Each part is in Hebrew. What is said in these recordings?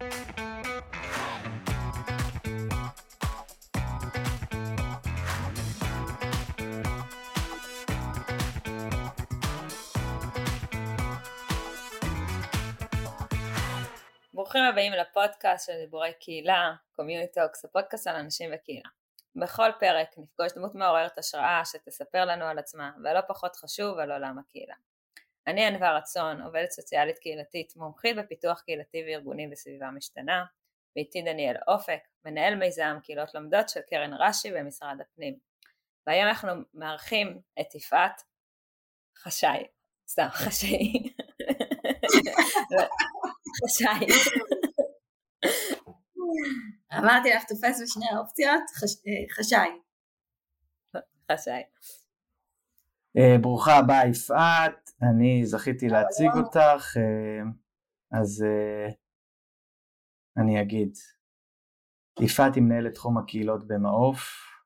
ברוכים הבאים לפודקאסט של דיבורי קהילה, Community Talks, הפודקאסט על אנשים וקהילה. בכל פרק נפגוש דמות מעוררת השראה שתספר לנו על עצמה, ולא פחות חשוב על עולם הקהילה. אני ענווה רצון, עובדת סוציאלית קהילתית, מומחית בפיתוח קהילתי וארגוני בסביבה משתנה, ואיתי דניאל אופק, מנהל מיזם קהילות לומדות של קרן רש"י במשרד הפנים. והיום אנחנו מארחים את יפעת חשאי, סתם חשאי. חשאי. אמרתי לך תופס בשני האופציות, חשאי. חשאי. אה, ברוכה הבאה יפעת, אני זכיתי להציג אותך, אה, אז אה, אני אגיד. יפעת היא מנהלת תחום הקהילות במעוף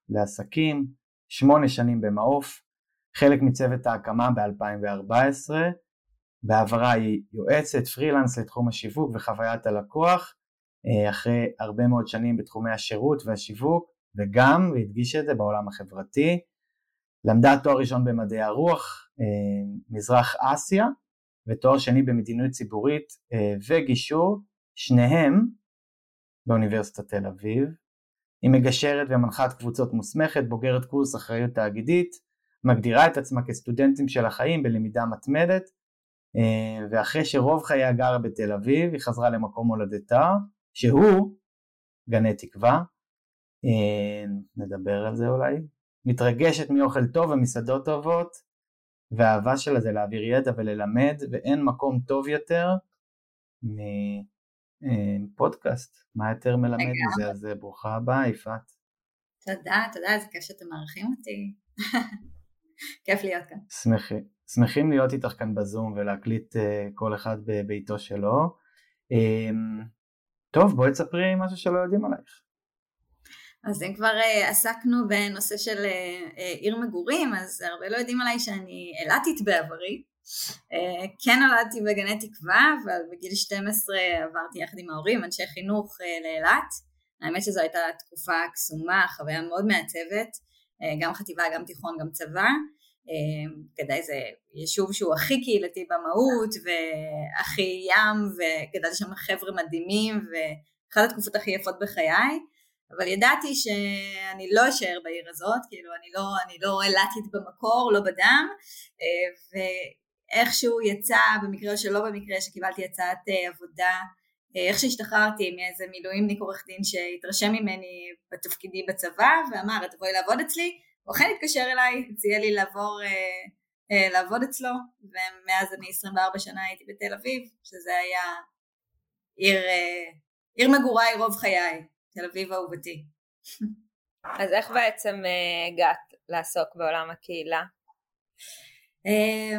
לעסקים, שמונה שנים במעוף, חלק מצוות ההקמה ב-2014, בעברה היא יועצת פרילנס לתחום השיווק וחוויית הלקוח, אחרי הרבה מאוד שנים בתחומי השירות והשיווק, וגם, והדגיש את זה, בעולם החברתי. למדה תואר ראשון במדעי הרוח, מזרח אסיה, ותואר שני במדיניות ציבורית וגישור, שניהם באוניברסיטת תל אביב. היא מגשרת ומנחת קבוצות מוסמכת, בוגרת קורס אחריות תאגידית, מגדירה את עצמה כסטודנטים של החיים בלמידה מתמדת, ואחרי שרוב חייה גרה בתל אביב, היא חזרה למקום הולדתה, שהוא גני תקווה, נדבר על זה אולי, מתרגשת מאוכל טוב ומסעדות טובות, והאהבה שלה זה להעביר ידע וללמד, ואין מקום טוב יותר מפודקאסט, מה יותר מלמד מזה, אז ברוכה הבאה יפעת. תודה, תודה, איזה כיף שאתם מארחים אותי, כיף להיות כאן. שמחים, שמחים להיות איתך כאן בזום ולהקליט כל אחד בביתו שלו. טוב, בואי תספרי משהו שלא יודעים עלייך. אז אם כבר עסקנו בנושא של עיר מגורים, אז הרבה לא יודעים עליי שאני אילתית בעברי. כן נולדתי בגני תקווה, אבל בגיל 12 עברתי יחד עם ההורים, אנשי חינוך לאילת. האמת שזו הייתה תקופה קסומה, חוויה מאוד מעצבת, גם חטיבה, גם תיכון, גם צבא. גדאי זה יישוב שהוא הכי קהילתי במהות והכי ים וגדלתי שם חבר'ה מדהימים ואחת התקופות הכי יפות בחיי אבל ידעתי שאני לא אשאר בעיר הזאת, כאילו אני לא, אני לא אילתית במקור, לא בדם ואיכשהו יצא, במקרה או שלא במקרה, שקיבלתי הצעת עבודה איך שהשתחררתי מאיזה מילואימניק עורך דין שהתרשם ממני בתפקידי בצבא ואמר תבואי לעבוד אצלי? הוא אכן התקשר אליי, הציע לי לעבור אה, אה, לעבוד אצלו, ומאז אני 24 שנה הייתי בתל אביב, שזה היה עיר, אה, עיר מגוריי רוב חיי, תל אביב אהובתי. אז איך בעצם אה, הגעת לעסוק בעולם הקהילה? אה,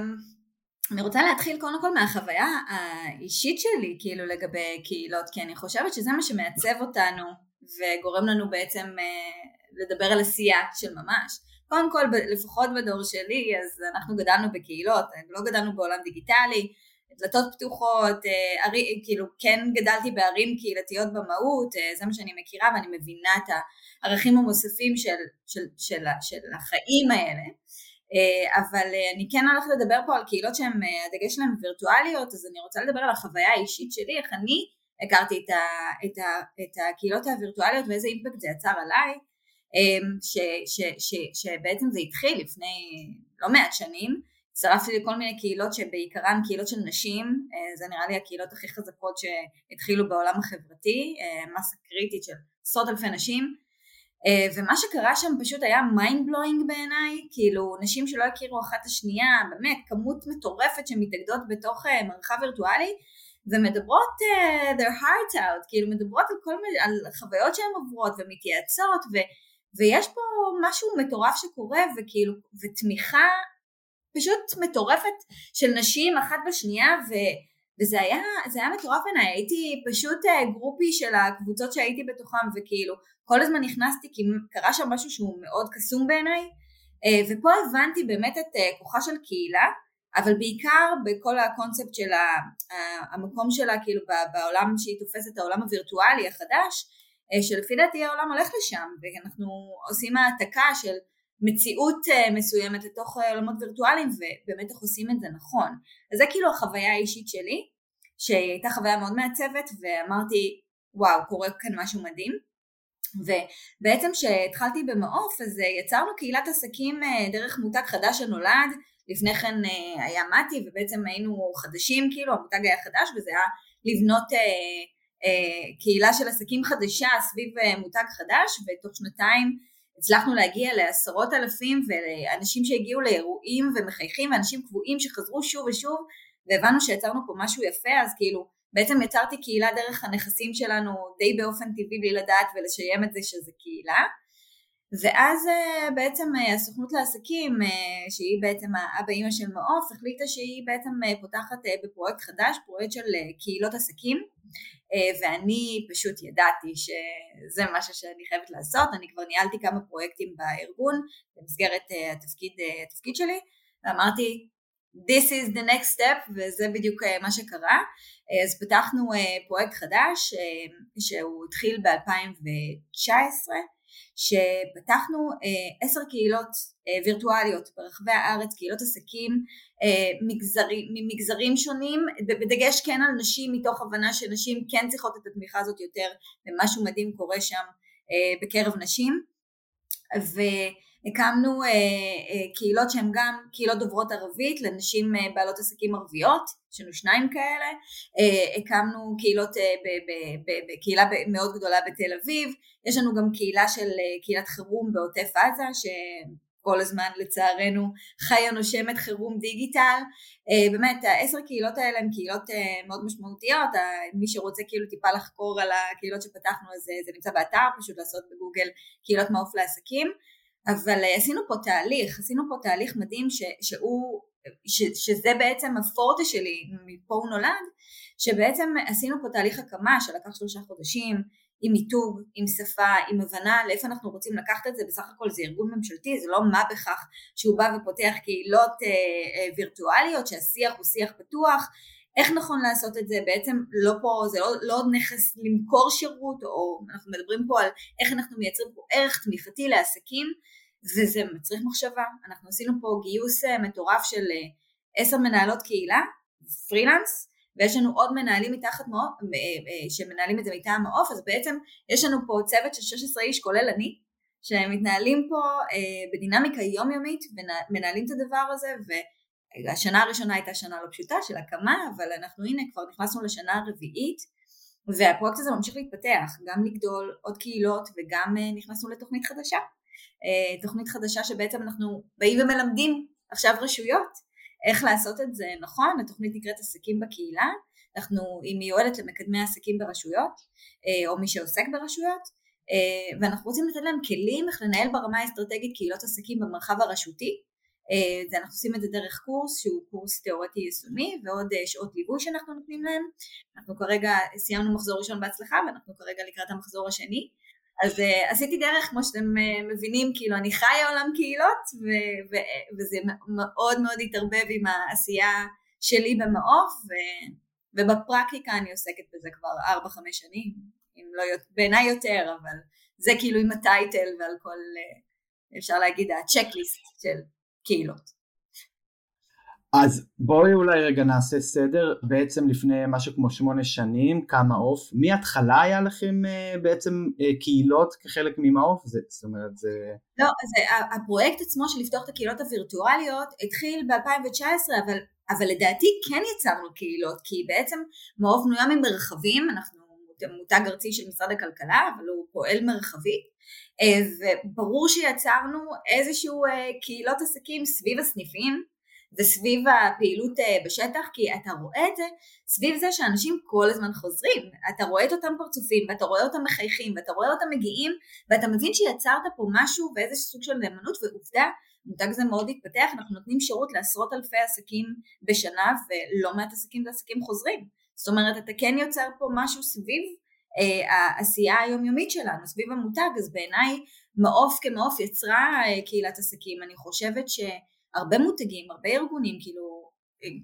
אני רוצה להתחיל קודם כל מהחוויה האישית שלי כאילו לגבי קהילות כי אני חושבת שזה מה שמעצב אותנו וגורם לנו בעצם אה, לדבר על עשייה של ממש. קודם כל, לפחות בדור שלי, אז אנחנו גדלנו בקהילות, לא גדלנו בעולם דיגיטלי, דלתות פתוחות, ערי, אה, כאילו כן גדלתי בערים קהילתיות במהות, אה, זה מה שאני מכירה ואני מבינה את הערכים המוספים של, של, של, של החיים האלה, אה, אבל אני כן הולכת לדבר פה על קהילות שהן, הדגש שלהן וירטואליות, אז אני רוצה לדבר על החוויה האישית שלי, איך אני הכרתי את, ה, את, ה, את הקהילות הווירטואליות ואיזה אימפקט זה יצר עליי, ש, ש, ש, שבעצם זה התחיל לפני לא מעט שנים, הצטרפתי לכל מיני קהילות שבעיקרן קהילות של נשים, אה, זה נראה לי הקהילות הכי חזקות שהתחילו בעולם החברתי, אה, מסה קריטית של עשרות אלפי נשים, אה, ומה שקרה שם פשוט היה mind blowing בעיניי, כאילו נשים שלא הכירו אחת את השנייה, באמת כמות מטורפת שמתאגדות בתוך מרחב וירטואלי, ומדברות uh, their heart out, כאילו מדברות על כל על חוויות שהן עוברות ומתייעצות, ו... ויש פה משהו מטורף שקורה וכאילו, ותמיכה פשוט מטורפת של נשים אחת בשנייה ו, וזה היה, היה מטורף בעיניי, הייתי פשוט אה, גרופי של הקבוצות שהייתי בתוכם וכאילו כל הזמן נכנסתי כי קרה שם משהו שהוא מאוד קסום בעיניי. אה, ופה הבנתי באמת את אה, כוחה של קהילה אבל בעיקר בכל הקונספט של המקום שלה כאילו בעולם שהיא תופסת העולם הווירטואלי החדש שלפי דעתי העולם הולך לשם ואנחנו עושים העתקה של מציאות מסוימת לתוך עולמות וירטואליים ובאמת איך עושים את זה נכון. אז זה כאילו החוויה האישית שלי שהייתה חוויה מאוד מעצבת ואמרתי וואו קורה כאן משהו מדהים. ובעצם כשהתחלתי במעוף אז יצרנו קהילת עסקים דרך מותג חדש שנולד. לפני כן היה מתי ובעצם היינו חדשים כאילו המותג היה חדש וזה היה לבנות אה, אה, קהילה של עסקים חדשה סביב אה, מותג חדש ותוך שנתיים הצלחנו להגיע לעשרות אלפים ואנשים שהגיעו לאירועים ומחייכים ואנשים קבועים שחזרו שוב ושוב והבנו שיצרנו פה משהו יפה אז כאילו בעצם יצרתי קהילה דרך הנכסים שלנו די באופן טבעי בלי לדעת ולשיים את זה שזה קהילה ואז אה, בעצם אה, הסוכנות לעסקים אה, שהיא בעצם האבא אימא של מעוף החליטה שהיא בעצם פותחת בפרויקט חדש פרויקט של קהילות עסקים. ואני פשוט ידעתי שזה משהו שאני חייבת לעשות. אני כבר ניהלתי כמה פרויקטים בארגון במסגרת התפקיד, התפקיד שלי. ואמרתי this is the next step וזה בדיוק מה שקרה. אז פתחנו פרויקט חדש שהוא התחיל ב-2019 שפתחנו אה, עשר קהילות אה, וירטואליות ברחבי הארץ, קהילות עסקים אה, מגזרים, ממגזרים שונים, בדגש כן על נשים מתוך הבנה שנשים כן צריכות את התמיכה הזאת יותר ומשהו מדהים קורה שם בקרב נשים והקמנו קהילות שהן גם קהילות דוברות ערבית לנשים בעלות עסקים ערביות, יש לנו שניים כאלה, הקמנו קהילות בקהילה מאוד גדולה בתל אביב, יש לנו גם קהילה של אה, קהילת חירום בעוטף עזה שכל הזמן לצערנו חיה נושמת חירום דיגיטל. אה, באמת העשר קהילות האלה הן קהילות אה, מאוד משמעותיות. מי שרוצה כאילו טיפה לחקור על הקהילות שפתחנו אז זה נמצא באתר פשוט לעשות בגוגל קהילות מעוף לעסקים אבל עשינו פה תהליך עשינו פה תהליך מדהים ש, שהוא ש, שזה בעצם הפורטה שלי מפה הוא נולד שבעצם עשינו פה תהליך הקמה שלקח שלושה חודשים עם מיתוג, עם שפה, עם הבנה לאיפה אנחנו רוצים לקחת את זה, בסך הכל זה ארגון ממשלתי, זה לא מה בכך שהוא בא ופותח קהילות אה, אה, וירטואליות שהשיח הוא שיח פתוח, איך נכון לעשות את זה, בעצם לא פה, זה לא, לא נכס למכור שירות, או אנחנו מדברים פה על איך אנחנו מייצרים פה ערך תמיכתי לעסקים, וזה מצריך מחשבה, אנחנו עשינו פה גיוס אה, מטורף של אה, עשר מנהלות קהילה, פרילנס, ויש לנו עוד מנהלים מתחת מעוף, אה, שמנהלים את זה מטעם מעוף, אז בעצם יש לנו פה צוות של 16 איש כולל אני, שמתנהלים פה בדינמיקה יומיומית ומנהלים את הדבר הזה והשנה הראשונה הייתה שנה לא פשוטה של הקמה אבל אנחנו הנה כבר נכנסנו לשנה הרביעית והפרויקט הזה ממשיך להתפתח גם לגדול עוד קהילות וגם נכנסנו לתוכנית חדשה תוכנית חדשה שבעצם אנחנו באים ומלמדים עכשיו רשויות איך לעשות את זה נכון, התוכנית נקראת עסקים בקהילה, אנחנו, היא מיועדת למקדמי עסקים ברשויות, אה, או מי שעוסק ברשויות, אה, ואנחנו רוצים לתת להם כלים איך לנהל ברמה האסטרטגית קהילות עסקים במרחב הרשותי, אה, אנחנו עושים את זה דרך קורס שהוא קורס תיאורטי יישומי ועוד שעות ליווי שאנחנו נותנים להם. אנחנו כרגע סיימנו מחזור ראשון בהצלחה ואנחנו כרגע לקראת המחזור השני. אז uh, עשיתי דרך, כמו שאתם uh, מבינים, כאילו אני חיה עולם קהילות, ו- ו- וזה מאוד מאוד התערבב עם העשייה שלי במעוף, ו- ובפרקטיקה אני עוסקת בזה כבר 4-5 שנים, אם לא, בעיניי יותר, אבל זה כאילו עם הטייטל ועל כל, uh, אפשר להגיד, הצ'קליסט של קהילות. אז בואי אולי רגע נעשה סדר, בעצם לפני משהו כמו שמונה שנים קם מעוף, מהתחלה היה לכם uh, בעצם uh, קהילות כחלק ממעוף? זאת אומרת זה... לא, זה, הפרויקט עצמו של לפתוח את הקהילות הווירטואליות התחיל ב-2019 אבל, אבל לדעתי כן יצרנו קהילות כי בעצם מעוף בנויה ממרחבים, אנחנו מותג ארצי של משרד הכלכלה אבל הוא פועל מרחבי אה, וברור שיצרנו איזשהו קהילות עסקים סביב הסניפים וסביב הפעילות אה, בשטח, כי אתה רואה את זה סביב זה שאנשים כל הזמן חוזרים, אתה רואה את אותם פרצופים ואתה רואה אותם מחייכים ואתה רואה אותם מגיעים ואתה מבין שיצרת פה משהו ואיזה סוג של נאמנות ועובדה מותג זה מאוד התפתח, אנחנו נותנים שירות לעשרות אלפי עסקים בשנה ולא מעט עסקים ועסקים חוזרים, זאת אומרת אתה כן יוצר פה משהו סביב אה, העשייה היומיומית שלנו, סביב המותג, אז בעיניי מעוף כמעוף יצרה אה, קהילת עסקים, אני חושבת ש... הרבה מותגים, הרבה ארגונים, כאילו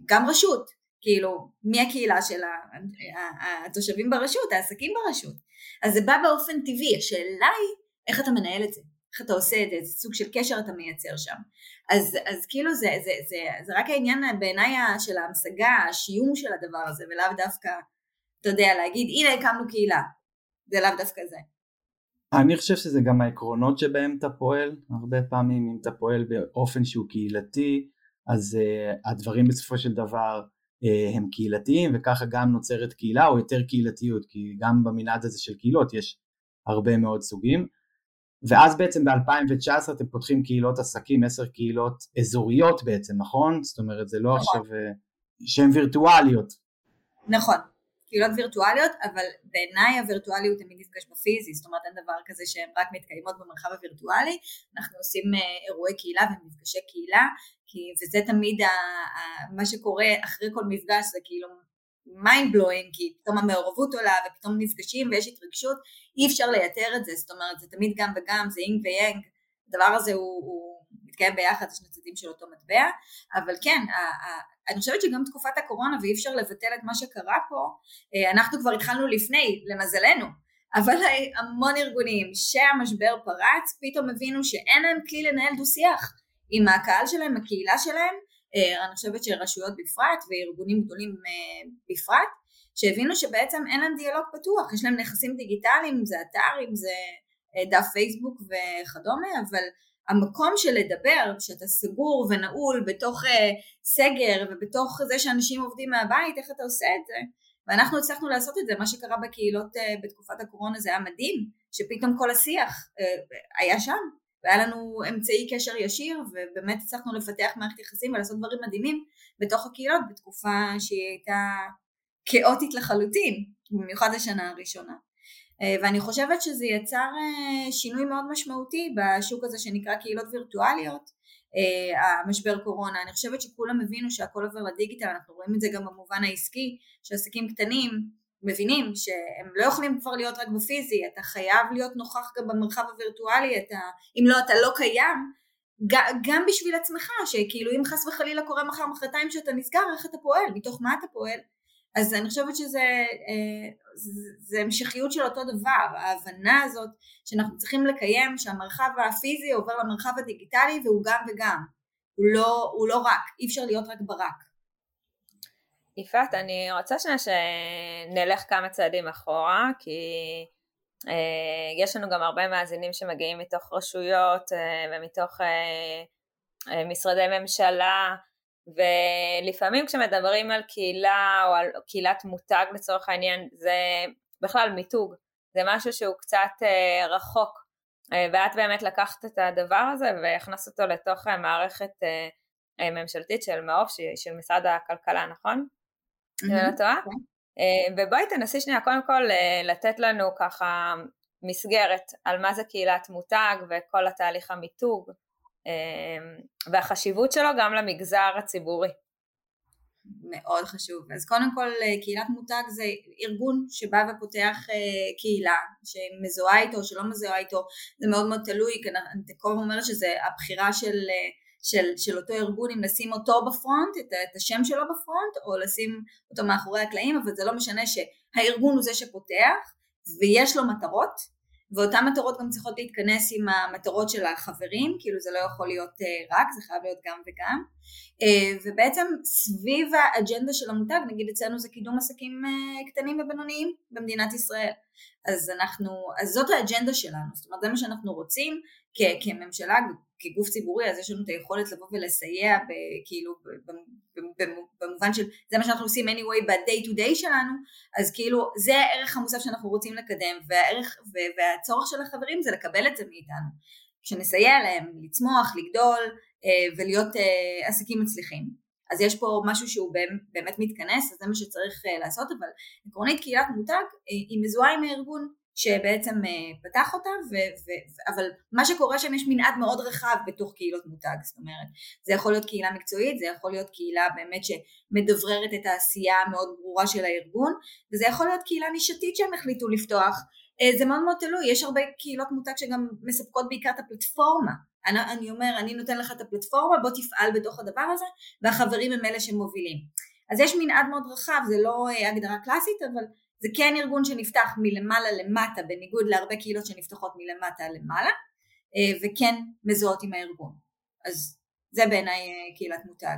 גם רשות, כאילו מי הקהילה של התושבים ברשות, העסקים ברשות, אז זה בא באופן טבעי, השאלה היא איך אתה מנהל את זה, איך אתה עושה את זה, איזה סוג של קשר אתה מייצר שם. אז, אז כאילו זה, זה, זה, זה רק העניין בעיניי של ההמשגה, השיום של הדבר הזה, ולאו דווקא, אתה יודע, להגיד הנה הקמנו קהילה, זה לאו דווקא זה. אני חושב שזה גם העקרונות שבהם אתה פועל, הרבה פעמים אם אתה פועל באופן שהוא קהילתי, אז uh, הדברים בסופו של דבר uh, הם קהילתיים וככה גם נוצרת קהילה או יותר קהילתיות, כי גם במנעד הזה של קהילות יש הרבה מאוד סוגים. ואז בעצם ב-2019 אתם פותחים קהילות עסקים, עשר קהילות אזוריות בעצם, נכון? זאת אומרת זה לא נכון. עכשיו אה, שהן וירטואליות. נכון, קהילות וירטואליות, אבל בעיניי הווירטואליות תמיד נפגש בפיזי, זאת אומרת אין דבר כזה שהן רק מתקיימות במרחב הווירטואלי, אנחנו עושים אה, אירועי קהילה ומפגשי קהילה, כי, וזה תמיד ה, ה, מה שקורה אחרי כל מפגש זה כאילו mind blowing כי פתאום המעורבות עולה ופתאום נפגשים ויש התרגשות אי אפשר לייתר את זה. זאת אומרת זה תמיד גם וגם זה אינג ויאנג. הדבר הזה הוא, הוא מתקיים ביחד זה שני של אותו מטבע. אבל כן אני חושבת שגם תקופת הקורונה ואי אפשר לבטל את מה שקרה פה אה, אנחנו כבר התחלנו לפני למזלנו. אבל המון ארגונים שהמשבר פרץ פתאום הבינו שאין להם כלי לנהל דו שיח עם הקהל שלהם, הקהילה שלהם. אה, אני חושבת שרשויות בפרט וארגונים גדולים אה, בפרט, שהבינו שבעצם אין להם דיאלוג פתוח, יש להם נכסים דיגיטליים, אם זה אתר, אם זה דף פייסבוק וכדומה, אבל המקום של לדבר, שאתה סגור ונעול בתוך סגר ובתוך זה שאנשים עובדים מהבית, איך אתה עושה את זה? ואנחנו הצלחנו לעשות את זה, מה שקרה בקהילות בתקופת הקורונה זה היה מדהים, שפתאום כל השיח היה שם, והיה לנו אמצעי קשר ישיר ובאמת הצלחנו לפתח מערכת יחסים ולעשות דברים מדהימים בתוך הקהילות בתקופה שהיא הייתה כאוטית לחלוטין, במיוחד השנה הראשונה. אה, ואני חושבת שזה יצר אה, שינוי מאוד משמעותי בשוק הזה שנקרא קהילות וירטואליות, אה, המשבר קורונה. אני חושבת שכולם הבינו שהכל עובר לדיגיטל, אנחנו רואים את זה גם במובן העסקי, שעסקים קטנים מבינים שהם לא יכולים כבר להיות רק בפיזי, אתה חייב להיות נוכח גם במרחב הווירטואלי, אתה, אם לא אתה לא קיים, גם בשביל עצמך, שכאילו אם חס וחלילה קורה מחר מחרתיים שאתה נזכר, איך אתה פועל, מתוך מה אתה פועל, אז אני חושבת שזה אה, זה, המשכיות של אותו דבר, ההבנה הזאת שאנחנו צריכים לקיים שהמרחב הפיזי עובר למרחב הדיגיטלי והוא גם וגם, הוא לא, הוא לא רק, אי אפשר להיות רק ברק. יפעת, אני רוצה שנייה שנלך כמה צעדים אחורה, כי אה, יש לנו גם הרבה מאזינים שמגיעים מתוך רשויות אה, ומתוך משרדי ממשלה, ולפעמים כשמדברים על קהילה או על קהילת מותג לצורך העניין, זה בכלל מיתוג, זה משהו שהוא קצת אה, רחוק, אה, ואת באמת לקחת את הדבר הזה והכנסת אותו לתוך אה, מערכת אה, אה ממשלתית של מעוף, של משרד הכלכלה, נכון? אם אני לא טועה. כן. ובואי תנסי שנייה קודם כל לתת לנו ככה מסגרת על מה זה קהילת מותג וכל התהליך המיתוג והחשיבות שלו גם למגזר הציבורי. מאוד חשוב. אז קודם כל קהילת מותג זה ארגון שבא ופותח קהילה שמזוהה איתו או שלא מזוהה איתו, זה מאוד מאוד תלוי, אני כל הזמן אומרת שזה הבחירה של של, של אותו ארגון אם לשים אותו בפרונט, את, את השם שלו בפרונט, או לשים אותו מאחורי הקלעים, אבל זה לא משנה שהארגון הוא זה שפותח, ויש לו מטרות, ואותן מטרות גם צריכות להתכנס עם המטרות של החברים, כאילו זה לא יכול להיות uh, רק, זה חייב להיות גם וגם. Uh, ובעצם סביב האג'נדה של המותג, נגיד אצלנו זה קידום עסקים uh, קטנים ובינוניים במדינת ישראל. אז אנחנו, אז זאת האג'נדה שלנו, זאת אומרת זה מה שאנחנו רוצים כ- כממשלה, כגוף ציבורי, אז יש לנו את היכולת לבוא ולסייע כאילו במובן של זה מה שאנחנו עושים anyway ב-day to day שלנו, אז כאילו זה הערך המוסף שאנחנו רוצים לקדם והערך והצורך של החברים זה לקבל את זה מאיתנו, כשנסייע להם לצמוח, לגדול אה, ולהיות אה, עסקים מצליחים. אז יש פה משהו שהוא באמת מתכנס, אז זה מה שצריך אה, לעשות, אבל עקרונית קהילת מותג היא מזוהה עם הארגון שבעצם אה, פתח אותה, ו, ו, אבל מה שקורה שם יש מנעד מאוד רחב בתוך קהילות מותג, זאת אומרת, זה יכול להיות קהילה מקצועית, זה יכול להיות קהילה באמת שמדבררת את העשייה המאוד ברורה של הארגון, וזה יכול להיות קהילה נישתית שהם החליטו לפתוח, אה, זה מאוד מאוד תלוי, יש הרבה קהילות מותג שגם מספקות בעיקר את הפלטפורמה. אני, אני אומר, אני נותן לך את הפלטפורמה, בוא תפעל בתוך הדבר הזה, והחברים הם אלה שמובילים. אז יש מנעד מאוד רחב, זה לא אה, הגדרה קלאסית, אבל זה כן ארגון שנפתח מלמעלה למטה, בניגוד להרבה קהילות שנפתחות מלמטה למעלה, אה, וכן מזוהות עם הארגון. אז זה בעיניי קהילת מותג.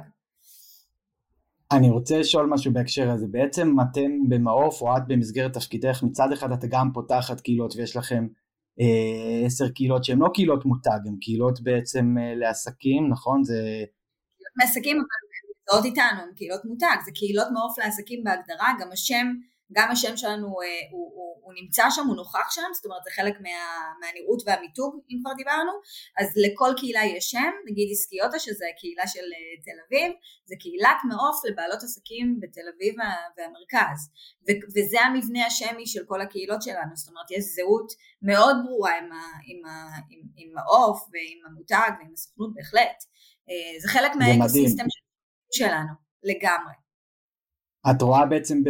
אני רוצה לשאול משהו בהקשר הזה, בעצם אתם במעוף או את במסגרת תפקידך, מצד אחד אתה גם פותחת קהילות ויש לכם אה, עשר אה, קהילות שהן לא קהילות מותג, הן קהילות בעצם אה, לעסקים, נכון? זה... מעסקים אבל נמצאות איתנו, הן קהילות מותג, זה קהילות מעוף לעסקים בהגדרה, גם השם גם השם שלנו אה, הוא, הוא, הוא נמצא שם, הוא נוכח שם, זאת אומרת זה חלק מה, מהנראות והמיתוג אם כבר דיברנו, אז לכל קהילה יש שם, נגיד עסקיוטה שזה הקהילה של אה, תל אביב, זה קהילת מעוף לבעלות עסקים בתל אביב והמרכז, ו, וזה המבנה השמי של כל הקהילות שלנו, זאת אומרת יש זהות מאוד ברורה עם, ה, עם, ה, עם, עם העוף ועם המותג ועם הסוכנות בהחלט, אה, זה חלק מהאקוסיסטם שלנו לגמרי. את רואה בעצם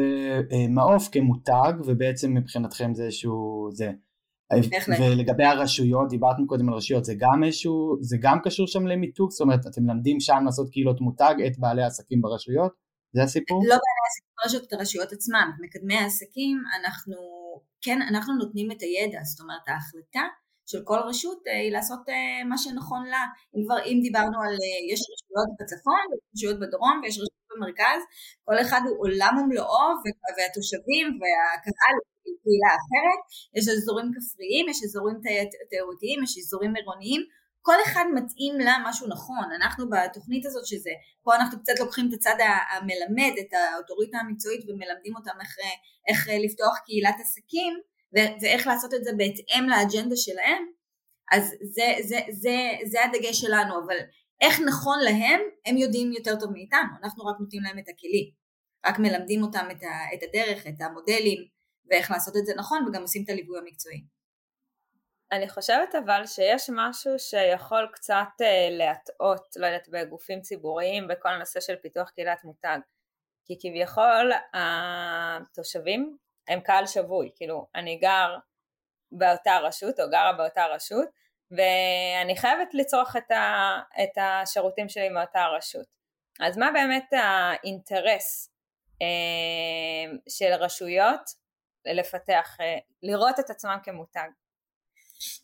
במעוף כמותג ובעצם מבחינתכם זה איזשהו זה. ולגבי הרשויות, דיברתם קודם על רשויות, זה גם איזשהו, זה גם קשור שם למיתוג? זאת אומרת, אתם מלמדים שם לעשות קהילות מותג את בעלי העסקים ברשויות? זה הסיפור? לא בעלי העסקים ברשויות, את הרשויות עצמם. מקדמי העסקים, אנחנו, כן, אנחנו נותנים את הידע, זאת אומרת, ההחלטה של כל רשות אה, היא לעשות אה, מה שנכון לה. אם כבר, אם דיברנו על, אה, יש רשויות בצפון, יש רשויות בדרום ויש רשויות במרכז, כל אחד הוא עולם ומלואו והתושבים והקהל היא קהילה אחרת, יש אזורים כפריים, יש אזורים תיירותיים, יש אזורים עירוניים, כל אחד מתאים לה משהו נכון, אנחנו בתוכנית הזאת שזה, פה אנחנו קצת לוקחים את הצד המלמד, את האוטוריטה המקצועית ומלמדים אותם איך, איך לפתוח קהילת עסקים ואיך לעשות את זה בהתאם לאג'נדה שלהם, אז זה, זה, זה, זה הדגש שלנו, אבל איך נכון להם, הם יודעים יותר טוב מאיתנו, אנחנו רק נותנים להם את הכלים, רק מלמדים אותם את, ה, את הדרך, את המודלים, ואיך לעשות את זה נכון, וגם עושים את הליווי המקצועי. אני חושבת אבל שיש משהו שיכול קצת uh, להטעות, לא יודעת, בגופים ציבוריים בכל הנושא של פיתוח קהילת מותג. כי כביכול התושבים הם קהל שבוי, כאילו אני גר באותה רשות או גרה באותה רשות ואני חייבת לצרוך את, ה, את השירותים שלי מאותה רשות. אז מה באמת האינטרס אה, של רשויות לפתח, אה, לראות את עצמם כמותג?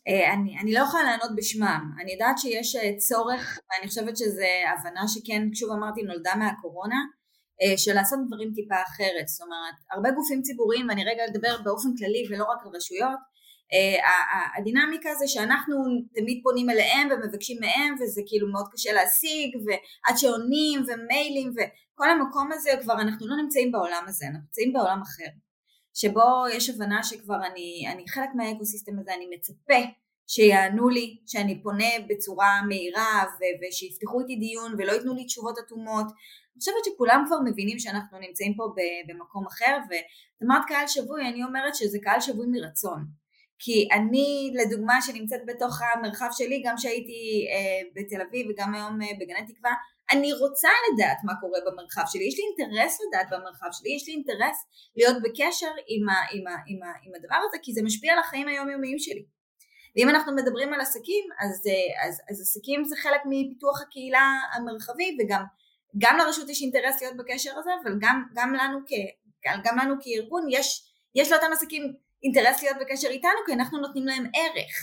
אה, אני, אני לא יכולה לענות בשמם, אני יודעת שיש אה, צורך ואני חושבת שזו הבנה שכן, שוב אמרתי, נולדה מהקורונה, אה, של לעשות דברים טיפה אחרת, זאת אומרת, הרבה גופים ציבוריים, ואני רגע אדבר באופן כללי ולא רק על רשויות, הדינמיקה זה שאנחנו תמיד פונים אליהם ומבקשים מהם וזה כאילו מאוד קשה להשיג ועד שעונים ומיילים וכל המקום הזה כבר אנחנו לא נמצאים בעולם הזה, אנחנו נמצאים בעולם אחר שבו יש הבנה שכבר אני, אני חלק מהאקוסיסטם הזה, אני מצפה שיענו לי, שאני פונה בצורה מהירה ו- ושיפתחו איתי דיון ולא ייתנו לי תשובות אטומות. אני חושבת שכולם כבר מבינים שאנחנו נמצאים פה במקום אחר ואת אמרת קהל שבוי, אני אומרת שזה קהל שבוי מרצון. כי אני לדוגמה שנמצאת בתוך המרחב שלי גם שהייתי אה, בתל אביב וגם היום אה, בגני תקווה אני רוצה לדעת מה קורה במרחב שלי, יש לי אינטרס לדעת במרחב שלי, יש לי אינטרס להיות בקשר עם, ה, עם, ה, עם, ה, עם הדבר הזה כי זה משפיע על החיים היומיומיים שלי. ואם אנחנו מדברים על עסקים אז, אה, אז, אז עסקים זה חלק מפיתוח הקהילה המרחבי וגם גם לרשות יש אינטרס להיות בקשר הזה אבל גם, גם, לנו, כ, גם לנו כארגון יש, יש לאותם עסקים אינטרס להיות בקשר איתנו כי אנחנו נותנים להם ערך.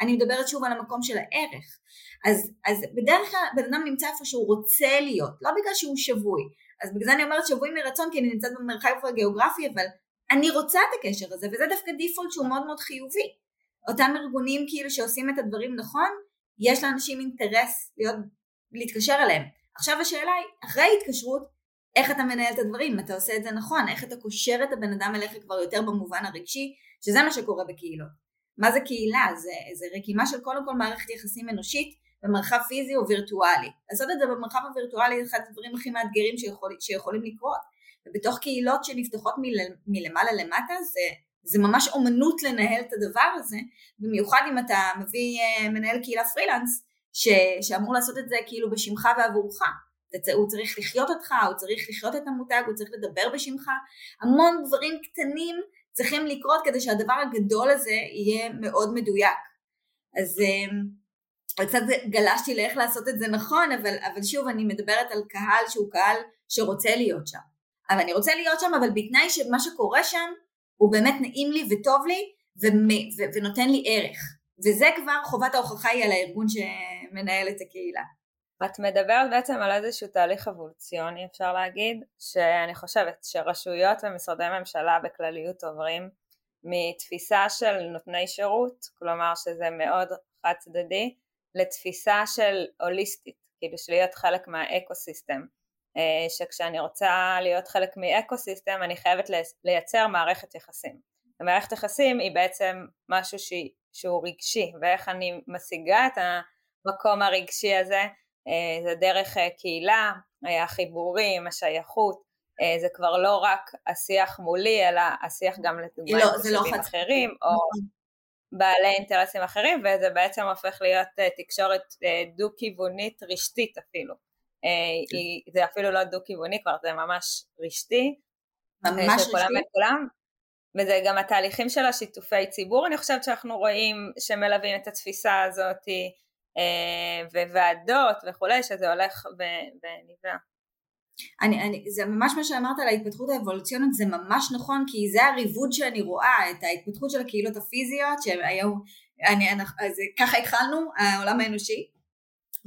אני מדברת שוב על המקום של הערך. אז, אז בדרך כלל בן אדם נמצא איפה שהוא רוצה להיות, לא בגלל שהוא שבוי. אז בגלל זה אני אומרת שבוי מרצון כי אני נמצאת במרחב הגיאוגרפי, אבל אני רוצה את הקשר הזה, וזה דווקא דיפולט שהוא מאוד מאוד חיובי. אותם ארגונים כאילו שעושים את הדברים נכון, יש לאנשים אינטרס להיות, להתקשר אליהם. עכשיו השאלה היא, אחרי התקשרות, איך אתה מנהל את הדברים, אתה עושה את זה נכון, איך אתה קושר את הבן אדם אליך כבר יותר במובן הרגשי, שזה מה שקורה בקהילות. מה זה קהילה? זה, זה רקימה של קודם כל מערכת יחסים אנושית במרחב פיזי או וירטואלי. לעשות את זה במרחב הווירטואלי זה אחד הדברים הכי מאתגרים שיכול, שיכולים לקרות. ובתוך קהילות שנפתחות מל, מלמעלה למטה זה, זה ממש אומנות לנהל את הדבר הזה, במיוחד אם אתה מביא אה, מנהל קהילה פרילנס ש, שאמור לעשות את זה כאילו בשמך ועבורך. הוא צריך לחיות אותך, הוא צריך לחיות את המותג, הוא צריך לדבר בשמך, המון דברים קטנים צריכים לקרות כדי שהדבר הגדול הזה יהיה מאוד מדויק. אז אה, קצת גלשתי לאיך לעשות את זה נכון, אבל, אבל שוב אני מדברת על קהל שהוא קהל שרוצה להיות שם. אבל אני רוצה להיות שם, אבל בתנאי שמה שקורה שם הוא באמת נעים לי וטוב לי ונותן לי ערך. וזה כבר חובת ההוכחה היא על הארגון שמנהל את הקהילה. את מדברת בעצם על איזשהו תהליך אבולוציוני אפשר להגיד, שאני חושבת שרשויות ומשרדי ממשלה בכלליות עוברים מתפיסה של נותני שירות, כלומר שזה מאוד חד צדדי, לתפיסה של הוליסטית, כאילו של להיות חלק מה ecosystem. אה, שכשאני רוצה להיות חלק מ ecosystem אני חייבת לייצר מערכת יחסים. ומערכת יחסים היא בעצם משהו שהוא רגשי, ואיך אני משיגה את המקום הרגשי הזה זה דרך אה, קהילה, החיבורים, השייכות, זה כבר לא רק השיח מולי אלא השיח גם לדוגמה לא, עם לא אחרים או נכון. בעלי אינטרסים אחרים וזה בעצם הופך להיות תקשורת דו-כיוונית רשתית אפילו. כן. זה אפילו לא דו-כיווני כבר, זה ממש רשתי. ממש רשתי. וזה גם התהליכים של השיתופי ציבור, אני חושבת שאנחנו רואים שמלווים את התפיסה הזאת, אה, וועדות וכולי, שזה הולך ונבנה. אני, אני, זה ממש מה שאמרת על ההתפתחות האבולוציונית, זה ממש נכון, כי זה הריבוד שאני רואה, את ההתפתחות של הקהילות הפיזיות, שהיום, אני, אני, אז ככה התחלנו, העולם האנושי,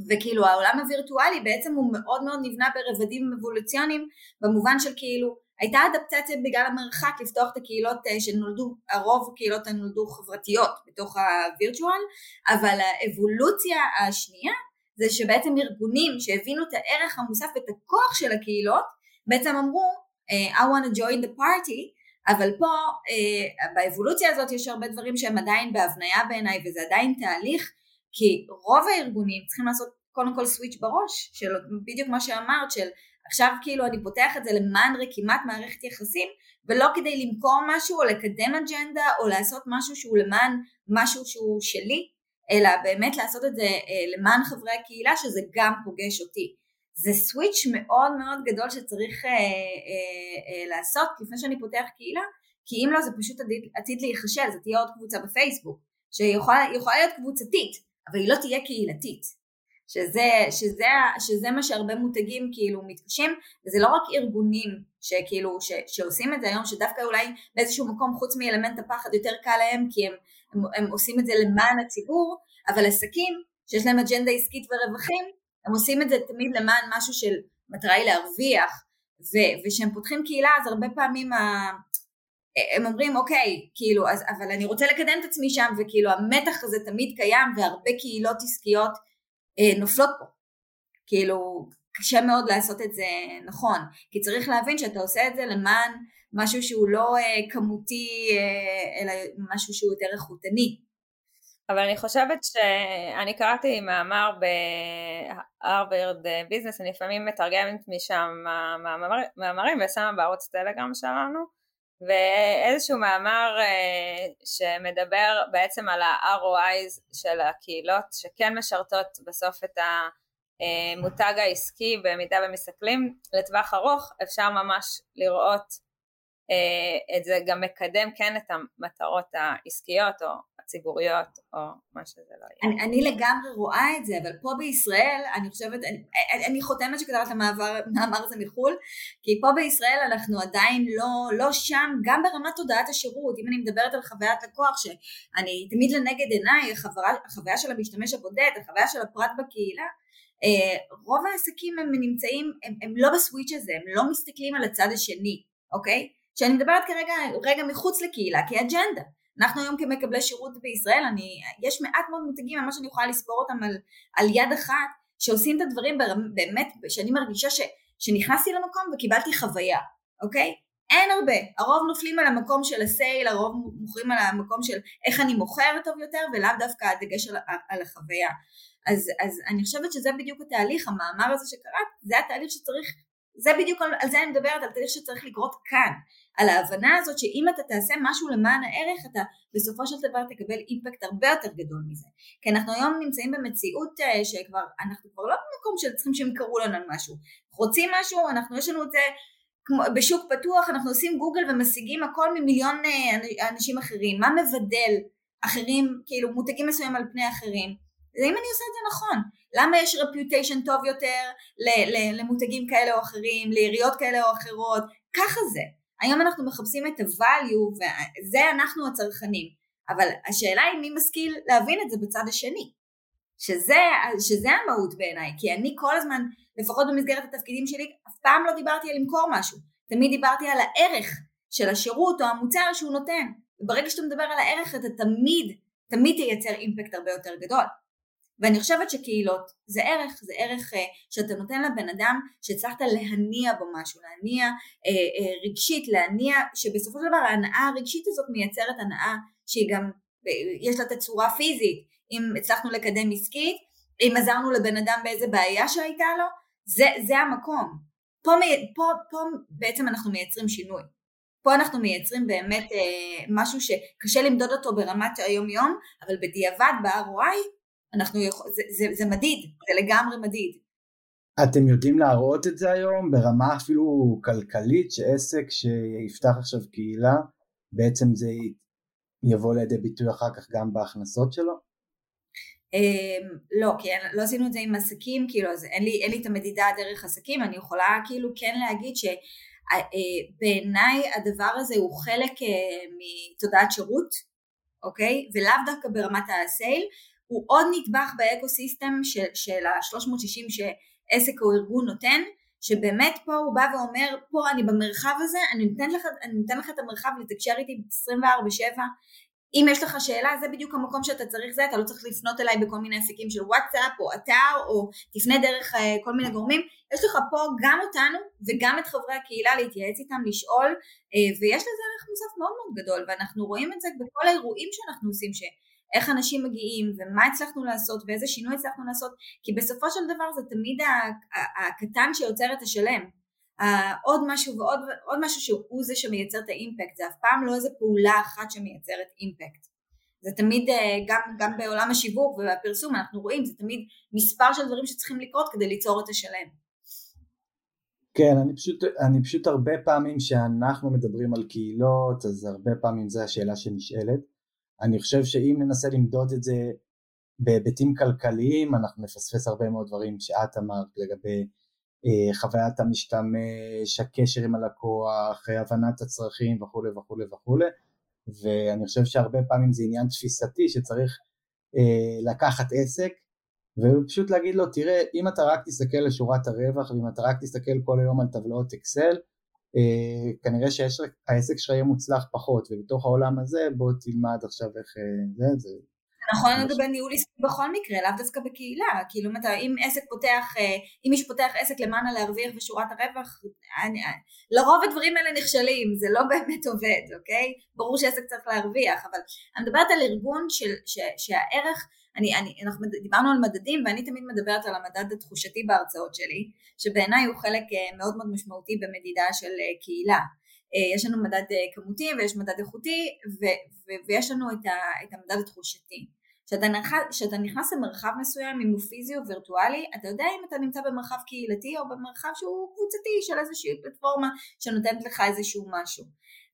וכאילו העולם הווירטואלי בעצם הוא מאוד מאוד נבנה ברבדים אבולוציוניים במובן של כאילו הייתה אדפטציה בגלל המרחק לפתוח את הקהילות אה, שנולדו, הרוב הקהילות הנולדו חברתיות בתוך הווירטואל, אבל האבולוציה השנייה זה שבעצם ארגונים שהבינו את הערך המוסף ואת הכוח של הקהילות בעצם אמרו I want to join the party אבל פה uh, באבולוציה הזאת יש הרבה דברים שהם עדיין בהבניה בעיניי וזה עדיין תהליך כי רוב הארגונים צריכים לעשות קודם כל סוויץ' בראש, של בדיוק מה שאמרת, של עכשיו כאילו אני פותח את זה למען רקימת מערכת יחסים, ולא כדי למכור משהו או לקדם אג'נדה או לעשות משהו שהוא למען משהו שהוא שלי, אלא באמת לעשות את זה אה, למען חברי הקהילה שזה גם פוגש אותי. זה סוויץ' מאוד מאוד גדול שצריך אה, אה, אה, לעשות לפני שאני פותח קהילה, כי אם לא זה פשוט עתיד, עתיד להיכשל, זה תהיה עוד קבוצה בפייסבוק, שיכולה להיות קבוצתית, אבל היא לא תהיה קהילתית. שזה, שזה, שזה מה שהרבה מותגים כאילו מתקשים, וזה לא רק ארגונים שכאילו, ש, שעושים את זה היום, שדווקא אולי באיזשהו מקום חוץ מאלמנט הפחד יותר קל להם כי הם, הם, הם עושים את זה למען הציבור, אבל עסקים שיש להם אג'נדה עסקית ורווחים, הם עושים את זה תמיד למען משהו של מטרה היא להרוויח, וכשהם פותחים קהילה אז הרבה פעמים ה, הם אומרים אוקיי, כאילו, אז, אבל אני רוצה לקדם את עצמי שם, וכאילו המתח הזה תמיד קיים, והרבה קהילות עסקיות נופלות פה. כאילו, קשה מאוד לעשות את זה נכון, כי צריך להבין שאתה עושה את זה למען משהו שהוא לא אה, כמותי, אה, אלא משהו שהוא יותר איכותני. אבל אני חושבת שאני קראתי מאמר בהרווארד ביזנס, אני לפעמים מתרגמת משם מאמרים ושמה בערוץ טלגרם שלנו, ואיזשהו מאמר אה, שמדבר בעצם על ה-ROIs של הקהילות שכן משרתות בסוף את המותג העסקי במידה ומסתכלים לטווח ארוך אפשר ממש לראות אה, את זה גם מקדם כן את המטרות העסקיות או הציבוריות או מה שזה לא יהיה. אני, אני לגמרי רואה את זה, אבל פה בישראל אני חושבת, אני, אני חותמת שכתבת המאמר הזה מחו"ל, כי פה בישראל אנחנו עדיין לא, לא שם, גם ברמת תודעת השירות, אם אני מדברת על חוויית לקוח, שאני תמיד לנגד עיניי, החוויה, החוויה של המשתמש הבודד, החוויה של הפרט בקהילה, אה, רוב העסקים הם נמצאים, הם, הם לא בסוויץ' הזה, הם לא מסתכלים על הצד השני, אוקיי? שאני מדברת כרגע רגע מחוץ לקהילה כאג'נדה. אנחנו היום כמקבלי שירות בישראל, אני, יש מעט מאוד מותגים, ממש אני יכולה לספור אותם על, על יד אחת, שעושים את הדברים באמת, שאני מרגישה ש, שנכנסתי למקום וקיבלתי חוויה, אוקיי? אין הרבה, הרוב נופלים על המקום של הסייל, הרוב מוכרים על המקום של איך אני מוכר טוב יותר, ולאו דווקא הדגש על, על החוויה. אז, אז אני חושבת שזה בדיוק התהליך, המאמר הזה שקראת, זה התהליך שצריך, זה בדיוק על, זה אני מדברת, על תהליך שצריך לקרות כאן. על ההבנה הזאת שאם אתה תעשה משהו למען הערך אתה בסופו של דבר תקבל אימפקט הרבה יותר גדול מזה. כי אנחנו היום נמצאים במציאות אה, שכבר אנחנו כבר לא במקום שצריכים שימכרו לנו משהו. רוצים משהו אנחנו יש לנו את זה כמו, בשוק פתוח אנחנו עושים גוגל ומשיגים הכל ממיליון אה, אנשים אחרים, מה מבדל אחרים, כאילו מותגים מסוימים על פני אחרים, זה אם אני עושה את זה נכון, למה יש רפיוטיישן טוב יותר למותגים כאלה או אחרים, לעיריות כאלה או אחרות, ככה זה, היום אנחנו מחפשים את ה-value וזה אנחנו הצרכנים, אבל השאלה היא מי משכיל להבין את זה בצד השני, שזה, שזה המהות בעיניי, כי אני כל הזמן, לפחות במסגרת התפקידים שלי, אף פעם לא דיברתי על למכור משהו, תמיד דיברתי על הערך של השירות או המוצר שהוא נותן, וברגע שאתה מדבר על הערך אתה תמיד, תמיד תייצר אימפקט הרבה יותר גדול. ואני חושבת שקהילות זה ערך, זה ערך uh, שאתה נותן לבן אדם שהצלחת להניע בו משהו, להניע uh, uh, רגשית, להניע, שבסופו של דבר ההנאה הרגשית הזאת מייצרת הנאה שהיא גם, uh, יש לה תצורה פיזית, אם הצלחנו לקדם עסקית, אם עזרנו לבן אדם באיזה בעיה שהייתה לו, זה, זה המקום. פה, פה, פה בעצם אנחנו מייצרים שינוי. פה אנחנו מייצרים באמת אה, משהו שקשה למדוד אותו ברמת היום יום, אבל בדיעבד ב-ROI אנחנו יכול, זה, זה, זה מדיד, זה לגמרי מדיד. אתם יודעים להראות את זה היום ברמה אפילו כלכלית שעסק שיפתח עכשיו קהילה בעצם זה יבוא לידי ביטוי אחר כך גם בהכנסות שלו? אמ, לא, כי לא עשינו את זה עם עסקים, כאילו אז אין לי, אין לי את המדידה דרך עסקים, אני יכולה כאילו כן להגיד שבעיניי אה, הדבר הזה הוא חלק אה, מתודעת שירות, אוקיי? ולאו דווקא ברמת ה sale, הוא עוד נדבך ב ecosystem של, של ה-360 שעסק או ארגון נותן, שבאמת פה הוא בא ואומר, פה אני במרחב הזה, אני נותן לך, אני נותן לך את המרחב לתקשר איתי 24/7, אם יש לך שאלה זה בדיוק המקום שאתה צריך זה, אתה לא צריך לפנות אליי בכל מיני עסקים של וואטסאפ או אתר או תפנה דרך uh, כל מיני גורמים, יש לך פה גם אותנו וגם את חברי הקהילה להתייעץ איתם, לשאול uh, ויש לזה ערך מוסף מאוד מאוד גדול ואנחנו רואים את זה בכל האירועים שאנחנו עושים, שאיך אנשים מגיעים ומה הצלחנו לעשות ואיזה שינוי הצלחנו לעשות, כי בסופו של דבר זה תמיד הקטן שיוצר את השלם עוד משהו ועוד עוד משהו שהוא זה שמייצר את האימפקט, זה אף פעם לא איזה פעולה אחת שמייצרת אימפקט. זה תמיד אה, גם, גם בעולם השיווק והפרסום אנחנו רואים, זה תמיד מספר של דברים שצריכים לקרות כדי ליצור את השלם. כן, אני פשוט, אני פשוט הרבה פעמים שאנחנו מדברים על קהילות, אז הרבה פעמים זו השאלה שנשאלת. אני חושב שאם ננסה למדוד את זה בהיבטים כלכליים, אנחנו נפספס הרבה מאוד דברים שאת אמרת לגבי אה, חוויית המשתמש, הקשר עם הלקוח, הבנת הצרכים וכולי וכולי וכולי. ואני חושב שהרבה פעמים זה עניין תפיסתי שצריך אה, לקחת עסק ופשוט להגיד לו תראה אם אתה רק תסתכל לשורת הרווח ואם אתה רק תסתכל כל היום על טבלאות אקסל כנראה שהעסק שלך יהיה מוצלח פחות ובתוך העולם הזה בוא תלמד עכשיו איך זה, זה. נכון לגבי ניהול עסקי בכל מקרה, לאו דווקא בקהילה, כאילו אם, אתה, אם עסק פותח, אה, אם מישהו פותח עסק למען הלהרוויח ושורת הרווח, אני, לרוב הדברים האלה נכשלים, זה לא באמת עובד, אוקיי? ברור שעסק צריך להרוויח, אבל אני מדברת על ארגון של, ש, שהערך, אני, אני, אנחנו דיברנו על מדדים ואני תמיד מדברת על המדד התחושתי בהרצאות שלי, שבעיניי הוא חלק אה, מאוד מאוד משמעותי במדידה של אה, קהילה. יש לנו מדד כמותי ויש מדד איכותי ו, ו, ויש לנו את, ה, את המדד התחושתי. כשאתה נכנס למרחב מסוים, אם הוא פיזי או וירטואלי, אתה יודע אם אתה נמצא במרחב קהילתי או במרחב שהוא קבוצתי של איזושהי פלטפורמה שנותנת לך איזשהו משהו.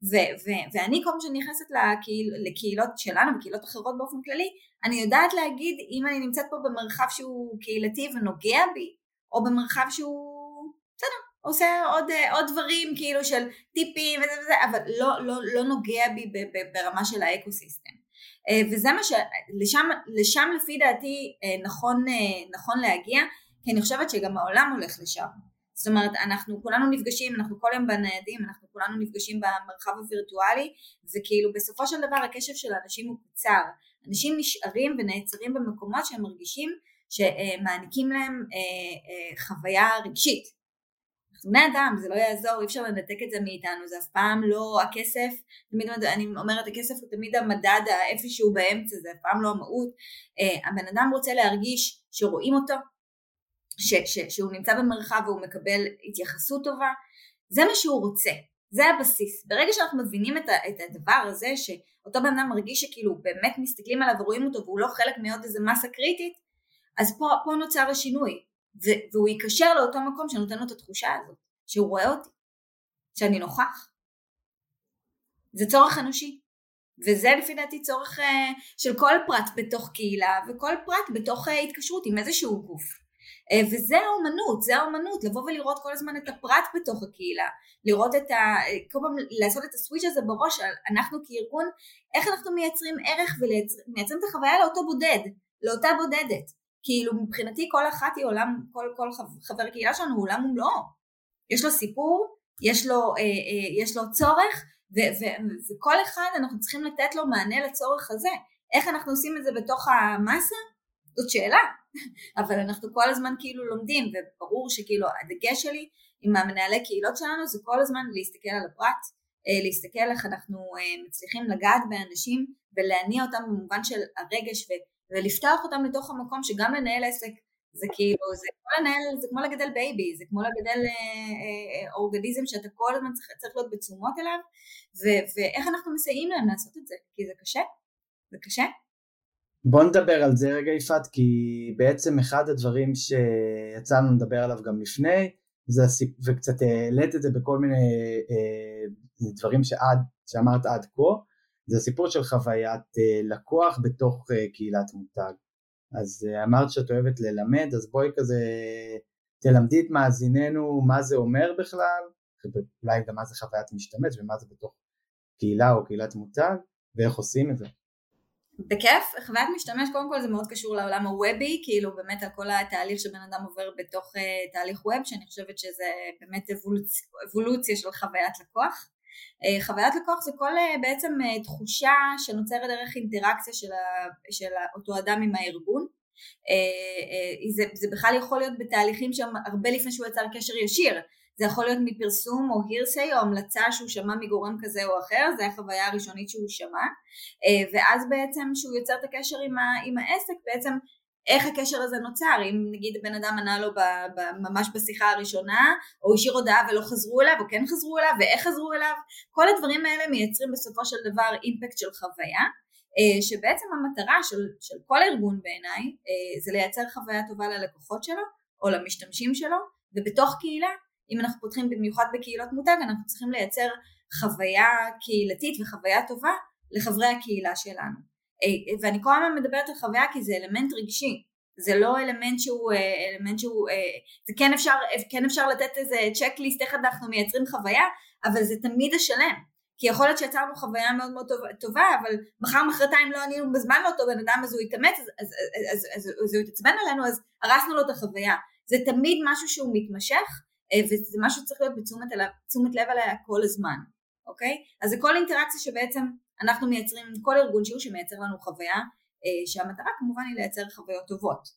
ו- ו- ואני כל פעם שאני נכנסת לקהיל, לקהילות שלנו וקהילות אחרות באופן כללי, אני יודעת להגיד אם אני נמצאת פה במרחב שהוא קהילתי ונוגע בי, או במרחב שהוא, בסדר, עושה עוד, עוד דברים כאילו של טיפים וזה וזה, אבל לא, לא, לא נוגע בי ברמה של האקו-סיסטם. אה, וזה מה שלשם לשם לפי דעתי אה, נכון, אה, נכון להגיע כי אני חושבת שגם העולם הולך לשם זאת אומרת אנחנו כולנו נפגשים אנחנו כל יום בניידים אנחנו כולנו נפגשים במרחב הווירטואלי וכאילו בסופו של דבר הקשב של האנשים הוא קצר אנשים נשארים ונעצרים במקומות שהם מרגישים שמעניקים להם חוויה רגשית. אנחנו בני אדם, זה לא יעזור, אי אפשר לנתק את זה מאיתנו, זה אף פעם לא הכסף, תמיד אני אומרת הכסף הוא תמיד המדד האיפשהו באמצע, זה אף פעם לא המהות, uh, הבן אדם רוצה להרגיש שרואים אותו, ש, ש, שהוא נמצא במרחב והוא מקבל התייחסות טובה, זה מה שהוא רוצה, זה הבסיס. ברגע שאנחנו מבינים את, הדבר הזה, שאותו בן אדם מרגיש שכאילו באמת מסתכלים עליו ורואים אותו והוא לא חלק מעוד איזה מסה קריטית, אז פה, פה נוצר השינוי. והוא ייקשר לאותו מקום שנותן לו את התחושה הזאת, שהוא רואה אותי. שאני נוכח. זה צורך אנושי. וזה לפי דעתי צורך uh, של כל פרט בתוך קהילה וכל פרט בתוך uh, התקשרות עם איזשהו גוף. Uh, וזה האומנות, זה האומנות, לבוא ולראות כל הזמן את הפרט בתוך הקהילה, לראות את ה... כל פעם לעשות את הסוויץ' הזה בראש, אנחנו כארגון, איך אנחנו מייצרים ערך ומייצרים את החוויה לאותו בודד, לאותה בודדת. כאילו מבחינתי כל אחת היא עולם, כל, כל חבר קהילה שלנו הוא עולם ומלואו. יש לו סיפור, יש לו, אה, אה, יש לו צורך, ו- ו- וכל אחד אנחנו צריכים לתת לו מענה לצורך הזה. איך אנחנו עושים את זה בתוך המסה? זאת שאלה, אבל אנחנו כל הזמן כאילו לומדים, וברור שכאילו הדגש שלי עם המנהלי קהילות שלנו זה כל הזמן להסתכל על הפרט, אה, להסתכל איך אנחנו אה, מצליחים לגעת באנשים ולהניע אותם במובן של הרגש ולפתוח אותם לתוך המקום שגם לנהל עסק זה כאילו, זה כמו לנהל, זה כמו לגדל baby, זה כמו לגדל אה, אה, אורגניזם שאתה כל הזמן צריך, צריך להיות בתשומות אליו, ו, ואיך אנחנו מסייעים להם לעשות את זה, כי זה קשה, זה קשה. בוא נדבר על זה רגע יפעת, כי בעצם אחד הדברים שיצא לנו לדבר עליו גם לפני, זה הסיפ... וקצת העלית את זה בכל מיני אה, דברים שעד, שאמרת עד כה, זה הסיפור של חוויית אה, לקוח בתוך אה, קהילת מותג. אז אה, אמרת שאת אוהבת ללמד, אז בואי כזה תלמדי את מאזיננו מה זה אומר בכלל, אולי גם מה זה חוויית משתמש ומה זה בתוך קהילה או קהילת מותג, ואיך עושים את זה. בכיף, חוויית משתמש קודם כל זה מאוד קשור לעולם הוובי, כאילו באמת על כל התהליך שבן אדם עובר בתוך uh, תהליך ווב, שאני חושבת שזה באמת אבולוצ... אבולוציה של חוויית לקוח. Uh, חוויית לקוח זה כל uh, בעצם uh, תחושה שנוצרת דרך אינטראקציה של, ה... של אותו אדם עם הארגון. Uh, uh, זה, זה בכלל יכול להיות בתהליכים שם הרבה לפני שהוא יצר קשר ישיר. זה יכול להיות מפרסום או הירסי או המלצה שהוא שמע מגורם כזה או אחר, זו החוויה הראשונית שהוא שמע, אה, ואז בעצם שהוא יוצר את הקשר עם, ה, עם העסק, בעצם איך הקשר הזה נוצר, אם נגיד בן אדם ענה לו ב, ב, ממש בשיחה הראשונה, או השאיר הודעה ולא חזרו אליו, או כן חזרו אליו, ואיך חזרו אליו, כל הדברים האלה מייצרים בסופו של דבר אימפקט של חוויה, אה, שבעצם המטרה של, של כל ארגון בעיניי אה, זה לייצר חוויה טובה ללקוחות שלו, או למשתמשים שלו, ובתוך קהילה אם אנחנו פותחים במיוחד בקהילות מותג, אנחנו צריכים לייצר חוויה קהילתית וחוויה טובה לחברי הקהילה שלנו. אה, ואני כל הזמן מדברת על חוויה כי זה אלמנט רגשי, זה לא אלמנט שהוא, אה, אלמנט שהוא, אה, זה כן אפשר, כן אפשר לתת איזה צ'קליסט איך אנחנו מייצרים חוויה, אבל זה תמיד השלם. כי יכול להיות שיצרנו חוויה מאוד מאוד טובה, אבל מחר מחרתיים לא ענינו בזמן לאותו בן אדם אז הוא יתאמץ, אז, אז, אז, אז, אז, אז הוא יתעצבן עלינו, אז הרסנו לו את החוויה. זה תמיד משהו שהוא מתמשך, אה, וזה משהו שצריך להיות בתשומת לב עליה כל הזמן, אוקיי? אז זה כל אינטראקציה שבעצם אנחנו מייצרים, כל ארגון שהוא שמייצר לנו חוויה, אה, שהמטרה כמובן היא לייצר חוויות טובות.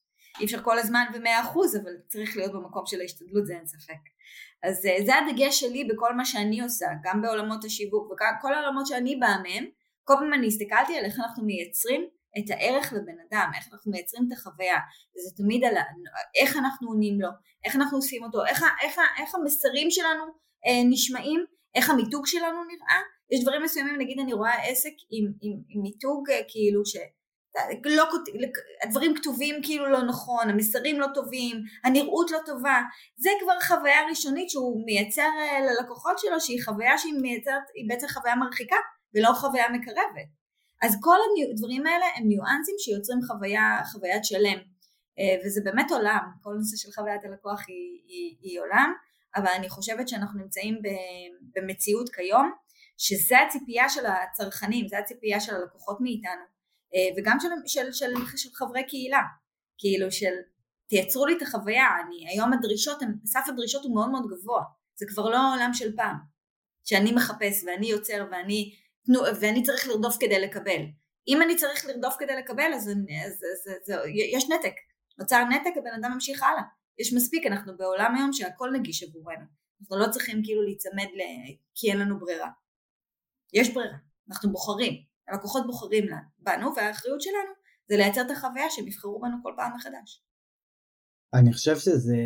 אי אפשר כל הזמן במאה אחוז, אבל צריך להיות במקום של ההשתדלות, זה אין ספק. אז אה, זה הדגש שלי בכל מה שאני עושה, גם בעולמות השיווק וכל העולמות שאני באה מהם, כל פעם אני הסתכלתי על איך אנחנו מייצרים את הערך לבן אדם, איך אנחנו מייצרים את החוויה, וזה תמיד על איך אנחנו עונים לו, איך אנחנו עושים אותו, איך, איך, איך המסרים שלנו אה, נשמעים, איך המיתוג שלנו נראה, יש דברים מסוימים, נגיד אני רואה עסק עם, עם, עם מיתוג אה, כאילו ש... לא, הדברים כתובים כאילו לא נכון, המסרים לא טובים, הנראות לא טובה, זה כבר חוויה ראשונית שהוא מייצר אה, ללקוחות שלו שהיא חוויה שהיא מייצרת, היא בעצם חוויה מרחיקה ולא חוויה מקרבת. אז כל הדברים האלה הם ניואנסים שיוצרים חוויה, חוויית שלם. אה, וזה באמת עולם, כל נושא של חוויית הלקוח היא, היא, היא עולם. אבל אני חושבת שאנחנו נמצאים במציאות כיום שזה הציפייה של הצרכנים, זה הציפייה של הלקוחות מאיתנו. אה, וגם של, של, של, של חברי קהילה, כאילו של תייצרו לי את החוויה, אני, היום הדרישות, סף הדרישות הוא מאוד מאוד גבוה, זה כבר לא העולם של פעם, שאני מחפש ואני יוצר ואני תנו, ואני צריך לרדוף כדי לקבל. אם אני צריך לרדוף כדי לקבל אז, אז, אז, אז, אז יש נתק, נוצר נתק הבן אדם ממשיך הלאה. יש מספיק, אנחנו בעולם היום שהכל נגיש עבורנו. אנחנו לא צריכים כאילו להיצמד ל... כי אין לנו ברירה. יש ברירה, אנחנו בוחרים, הלקוחות בוחרים לנו, בנו, והאחריות שלנו זה לייצר את החוויה שהם יבחרו בנו כל פעם מחדש. אני חושב שזה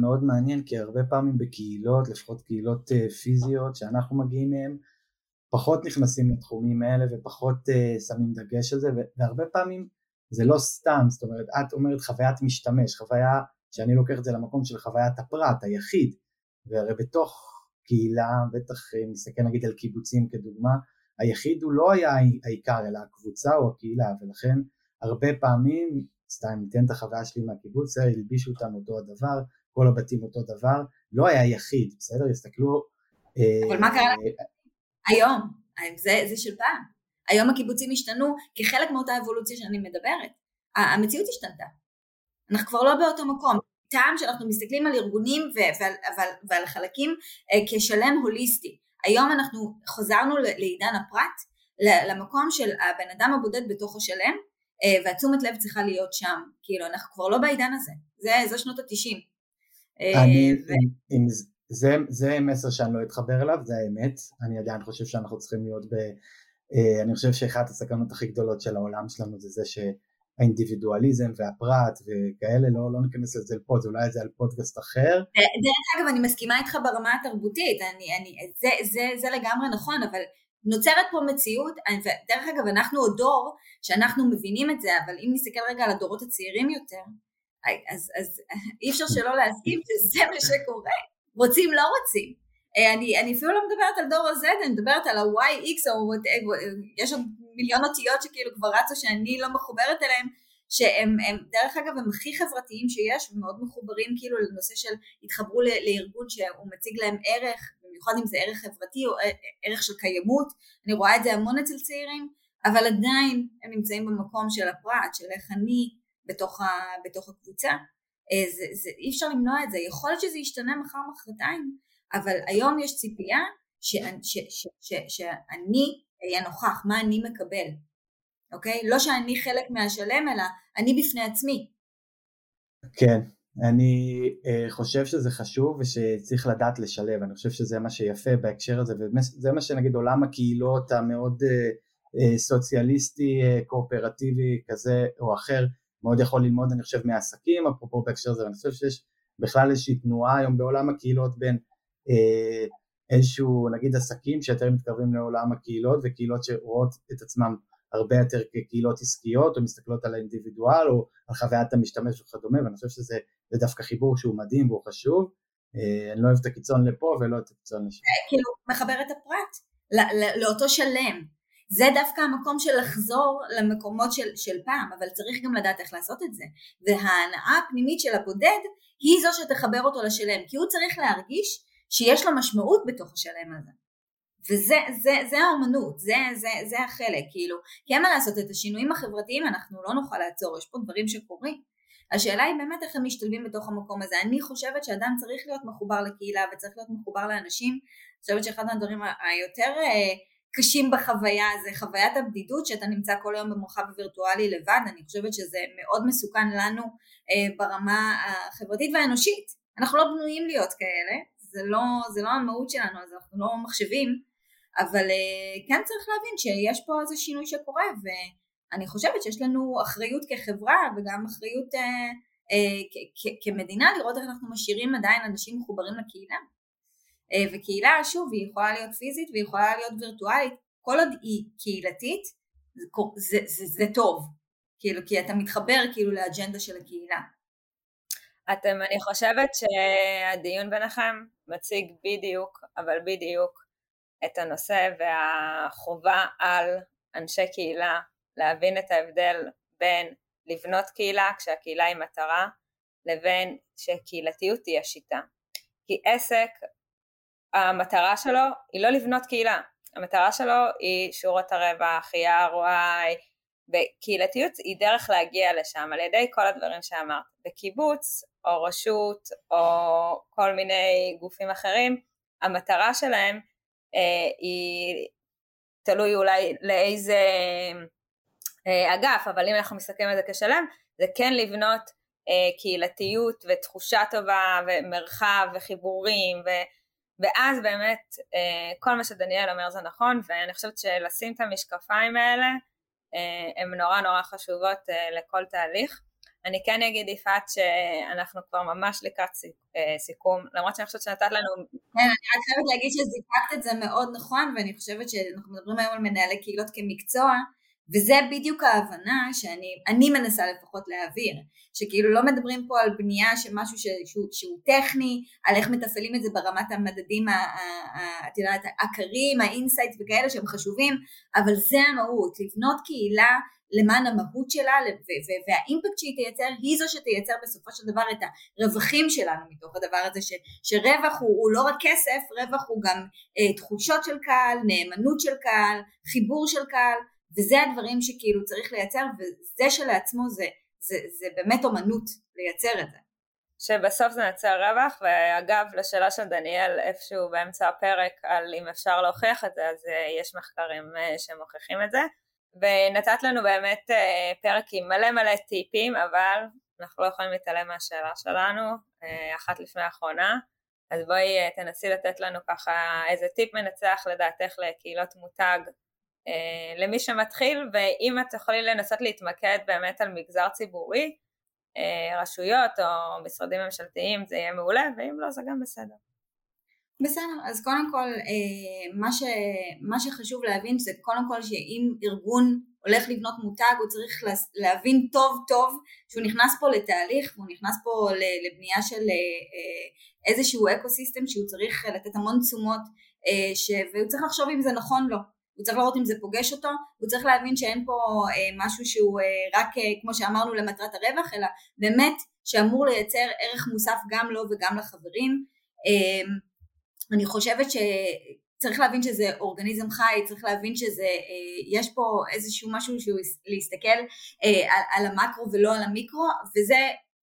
מאוד מעניין כי הרבה פעמים בקהילות, לפחות קהילות אה, פיזיות שאנחנו מגיעים מהן, פחות נכנסים לתחומים האלה ופחות uh, שמים דגש על זה והרבה פעמים זה לא סתם, זאת אומרת את אומרת חוויית משתמש, חוויה שאני לוקח את זה למקום של חוויית הפרט, היחיד, והרי בתוך קהילה, בטח אם נסתכל נגיד על קיבוצים כדוגמה, היחיד הוא לא היה העיקר אלא הקבוצה או הקהילה ולכן הרבה פעמים, סתם ניתן את החוויה שלי מהקיבוץ, הלבישו אותנו אותו הדבר, כל הבתים אותו דבר, לא היה יחיד, בסדר? הסתכלו... אבל אה, מה קרה אה, היום? זה, זה של פעם. היום הקיבוצים השתנו כחלק מאותה אבולוציה שאני מדברת. המציאות השתנתה. אנחנו כבר לא באותו מקום. טעם שאנחנו מסתכלים על ארגונים ועל, ועל, ועל חלקים אה, כשלם הוליסטי. היום אנחנו חזרנו לעידן הפרט, למקום של הבן אדם הבודד בתוך השלם, אה, והתשומת לב צריכה להיות שם. כאילו, אנחנו כבר לא בעידן הזה. זה, זה שנות התשעים. אה, אני, ו... אם, זה, זה מסר שאני לא אתחבר אליו, זה האמת. אני עדיין חושב שאנחנו צריכים להיות ב... אני חושב שאחת הסכנות הכי גדולות של העולם שלנו זה זה ש... האינדיבידואליזם והפרט וכאלה, לא, לא ניכנס לזה פה, זה אולי זה על פודקאסט אחר. דרך אגב, אני מסכימה איתך ברמה התרבותית, אני, אני, זה, זה, זה לגמרי נכון, אבל נוצרת פה מציאות, ודרך אגב, אנחנו עוד דור שאנחנו מבינים את זה, אבל אם נסתכל רגע על הדורות הצעירים יותר, אז, אז אי אפשר שלא להסכים שזה מה שקורה, רוצים לא רוצים. אה, אני, אני אפילו לא מדברת על דור ה-Z, אני מדברת על ה-YX או יש עוד מיליון אותיות שכאילו כבר רצו שאני לא מחוברת אליהם, שהם הם, דרך אגב הם הכי חברתיים שיש ומאוד מחוברים כאילו לנושא של התחברו לארגון שהוא מציג להם ערך, במיוחד אם זה ערך חברתי או אה, ערך של קיימות, אני רואה את זה המון אצל צעירים, אבל עדיין הם נמצאים במקום של הפרט, של איך אני בתוך, ה, בתוך הקבוצה. אה, זה, זה, אי אפשר למנוע את זה, יכול להיות שזה ישתנה מחר מחרתיים, אבל היום יש ציפייה שאני, ש, ש, ש, שאני אהיה נוכח, מה אני מקבל, אוקיי? לא שאני חלק מהשלם, אלא אני בפני עצמי. כן, אני uh, חושב שזה חשוב ושצריך לדעת לשלב, אני חושב שזה מה שיפה בהקשר הזה, וזה מה שנגיד עולם הקהילות המאוד uh, uh, סוציאליסטי, uh, קואופרטיבי כזה או אחר, מאוד יכול ללמוד אני חושב מעסקים, אפרופו בהקשר הזה, ואני חושב שיש בכלל איזושהי תנועה היום בעולם הקהילות בין אה, איזשהו נגיד עסקים שיותר מתקרבים לעולם הקהילות וקהילות שרואות את עצמם הרבה יותר כקהילות עסקיות או מסתכלות על האינדיבידואל או על חוויית המשתמש וכדומה ואני חושב שזה דווקא חיבור שהוא מדהים והוא חשוב אה, אני לא אוהב את הקיצון לפה ולא את הקיצון לשם. אה, כאילו מחבר את הפרט לאותו שלם זה דווקא המקום של לחזור למקומות של, של פעם, אבל צריך גם לדעת איך לעשות את זה. וההנאה הפנימית של הבודד היא זו שתחבר אותו לשלם, כי הוא צריך להרגיש שיש לו משמעות בתוך השלם הזה. וזה זה, זה האומנות, זה, זה, זה החלק, כאילו, כי אין מה לעשות, את השינויים החברתיים אנחנו לא נוכל לעצור, יש פה דברים שקורים. השאלה היא באמת איך הם משתלבים בתוך המקום הזה. אני חושבת שאדם צריך להיות מחובר לקהילה וצריך להיות מחובר לאנשים. אני חושבת שאחד הדברים היותר אה, קשים בחוויה זה חוויית הבדידות, שאתה נמצא כל היום במרחב הווירטואלי לבד, אני חושבת שזה מאוד מסוכן לנו אה, ברמה החברתית והאנושית. אנחנו לא בנויים להיות כאלה, זה לא, זה לא המהות שלנו, אז אנחנו לא מחשבים, אבל אה, כן צריך להבין שיש פה איזה שינוי שקורה, ואני חושבת שיש לנו אחריות כחברה וגם אחריות אה, אה, כמדינה לראות איך אנחנו משאירים עדיין אנשים מחוברים לקהילה. אה, וקהילה, שוב, היא יכולה להיות פיזית והיא יכולה להיות וירטואלית, כל עוד היא קהילתית, זה, זה, זה, זה טוב, כאילו, כי אתה מתחבר כאילו לאג'נדה של הקהילה. אתם, אני חושבת שהדיון ביניכם מציג בדיוק, אבל בדיוק, את הנושא והחובה על אנשי קהילה להבין את ההבדל בין לבנות קהילה כשהקהילה היא מטרה לבין שקהילתיות היא השיטה. כי עסק, המטרה שלו היא לא לבנות קהילה, המטרה שלו היא שורות הרווח, היא ה-ROI, וקהילתיות היא דרך להגיע לשם על ידי כל הדברים שאמרת. בקיבוץ או רשות או כל מיני גופים אחרים, המטרה שלהם אה, היא תלוי אולי לאיזה אה, אגף, אבל אם אנחנו מסתכלים על זה כשלם, זה כן לבנות אה, קהילתיות ותחושה טובה ומרחב וחיבורים ו... ואז באמת אה, כל מה שדניאל אומר זה נכון ואני חושבת שלשים את המשקפיים האלה אה, הן נורא נורא חשובות אה, לכל תהליך. אני כן אגיד יפעת שאנחנו כבר ממש לקראת סיכום, למרות שאני חושבת שנתת לנו... כן, אני רק חייבת להגיד שזיקקת את זה מאוד נכון, ואני חושבת שאנחנו מדברים היום על מנהלי קהילות כמקצוע, וזה בדיוק ההבנה שאני מנסה לפחות להעביר, שכאילו לא מדברים פה על בנייה של משהו שהוא, שהוא טכני, על איך מתפעלים את זה ברמת המדדים, את יודעת, העקרים, ה insight וכאלה שהם חשובים, אבל זה המהות, לבנות קהילה למען המהות שלה והאימפקט שהיא תייצר היא זו שתייצר בסופו של דבר את הרווחים שלנו מתוך הדבר הזה ש, שרווח הוא, הוא לא רק כסף, רווח הוא גם אה, תחושות של קהל, נאמנות של קהל, חיבור של קהל וזה הדברים שכאילו צריך לייצר וזה שלעצמו זה, זה, זה באמת אומנות לייצר את זה. שבסוף זה מייצר רווח ואגב לשאלה של דניאל איפשהו באמצע הפרק על אם אפשר להוכיח את זה אז אה, יש מחקרים אה, שמוכיחים את זה ונתת לנו באמת אה, פרק עם מלא מלא טיפים, אבל אנחנו לא יכולים להתעלם מהשאלה שלנו, אחת לפני האחרונה, אז בואי תנסי לתת לנו ככה איזה טיפ מנצח לדעתך לקהילות מותג למי שמתחיל, ואם את יכולי לנסות להתמקד באמת על מגזר ציבורי, רשויות או משרדים ממשלתיים זה יהיה מעולה, ואם לא זה גם בסדר. בסדר, אז קודם כל אה, מה, ש, מה שחשוב להבין זה קודם כל שאם ארגון הולך לבנות מותג הוא צריך להבין טוב טוב שהוא נכנס פה לתהליך והוא נכנס פה לבנייה של אה, אה, איזשהו אקו סיסטם שהוא צריך לתת המון תשומות ש... והוא צריך לחשוב אם זה נכון לו הוא צריך לראות אם זה פוגש אותו, הוא צריך להבין שאין פה אה, משהו שהוא אה, רק אה, כמו שאמרנו למטרת הרווח, אלא באמת שאמור לייצר ערך מוסף גם לו וגם לחברים. אה, אני חושבת שצריך להבין שזה אורגניזם חי, צריך להבין שזה, אה, יש פה איזשהו משהו שהוא להסתכל אה, על, על המקרו ולא על המיקרו, וזה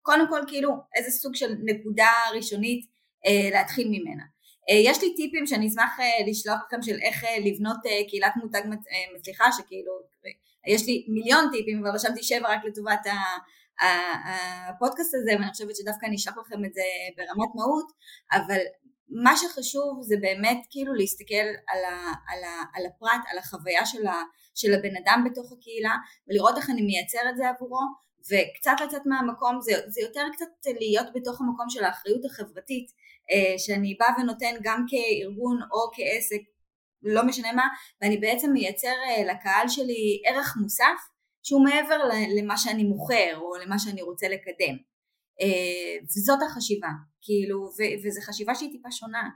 קודם כל כאילו איזה סוג של נקודה ראשונית אה, להתחיל ממנה. יש לי טיפים שאני אשמח לשלוח לכם של איך לבנות קהילת מותג מצליחה, שכאילו, יש לי מיליון טיפים, אבל רשמתי שבע רק לטובת הפודקאסט הזה, ואני חושבת שדווקא אני אשלח לכם את זה ברמת מהות, אבל מה שחשוב זה באמת כאילו להסתכל על, ה, על, ה, על הפרט, על החוויה של, ה, של הבן אדם בתוך הקהילה ולראות איך אני מייצר את זה עבורו וקצת לצאת מהמקום, זה, זה יותר קצת להיות בתוך המקום של האחריות החברתית אה, שאני בא ונותן גם כארגון או כעסק, לא משנה מה, ואני בעצם מייצר אה, לקהל שלי ערך מוסף שהוא מעבר למה שאני מוכר או למה שאני רוצה לקדם. אה, וזאת החשיבה, כאילו, וזו חשיבה שהיא טיפה שונה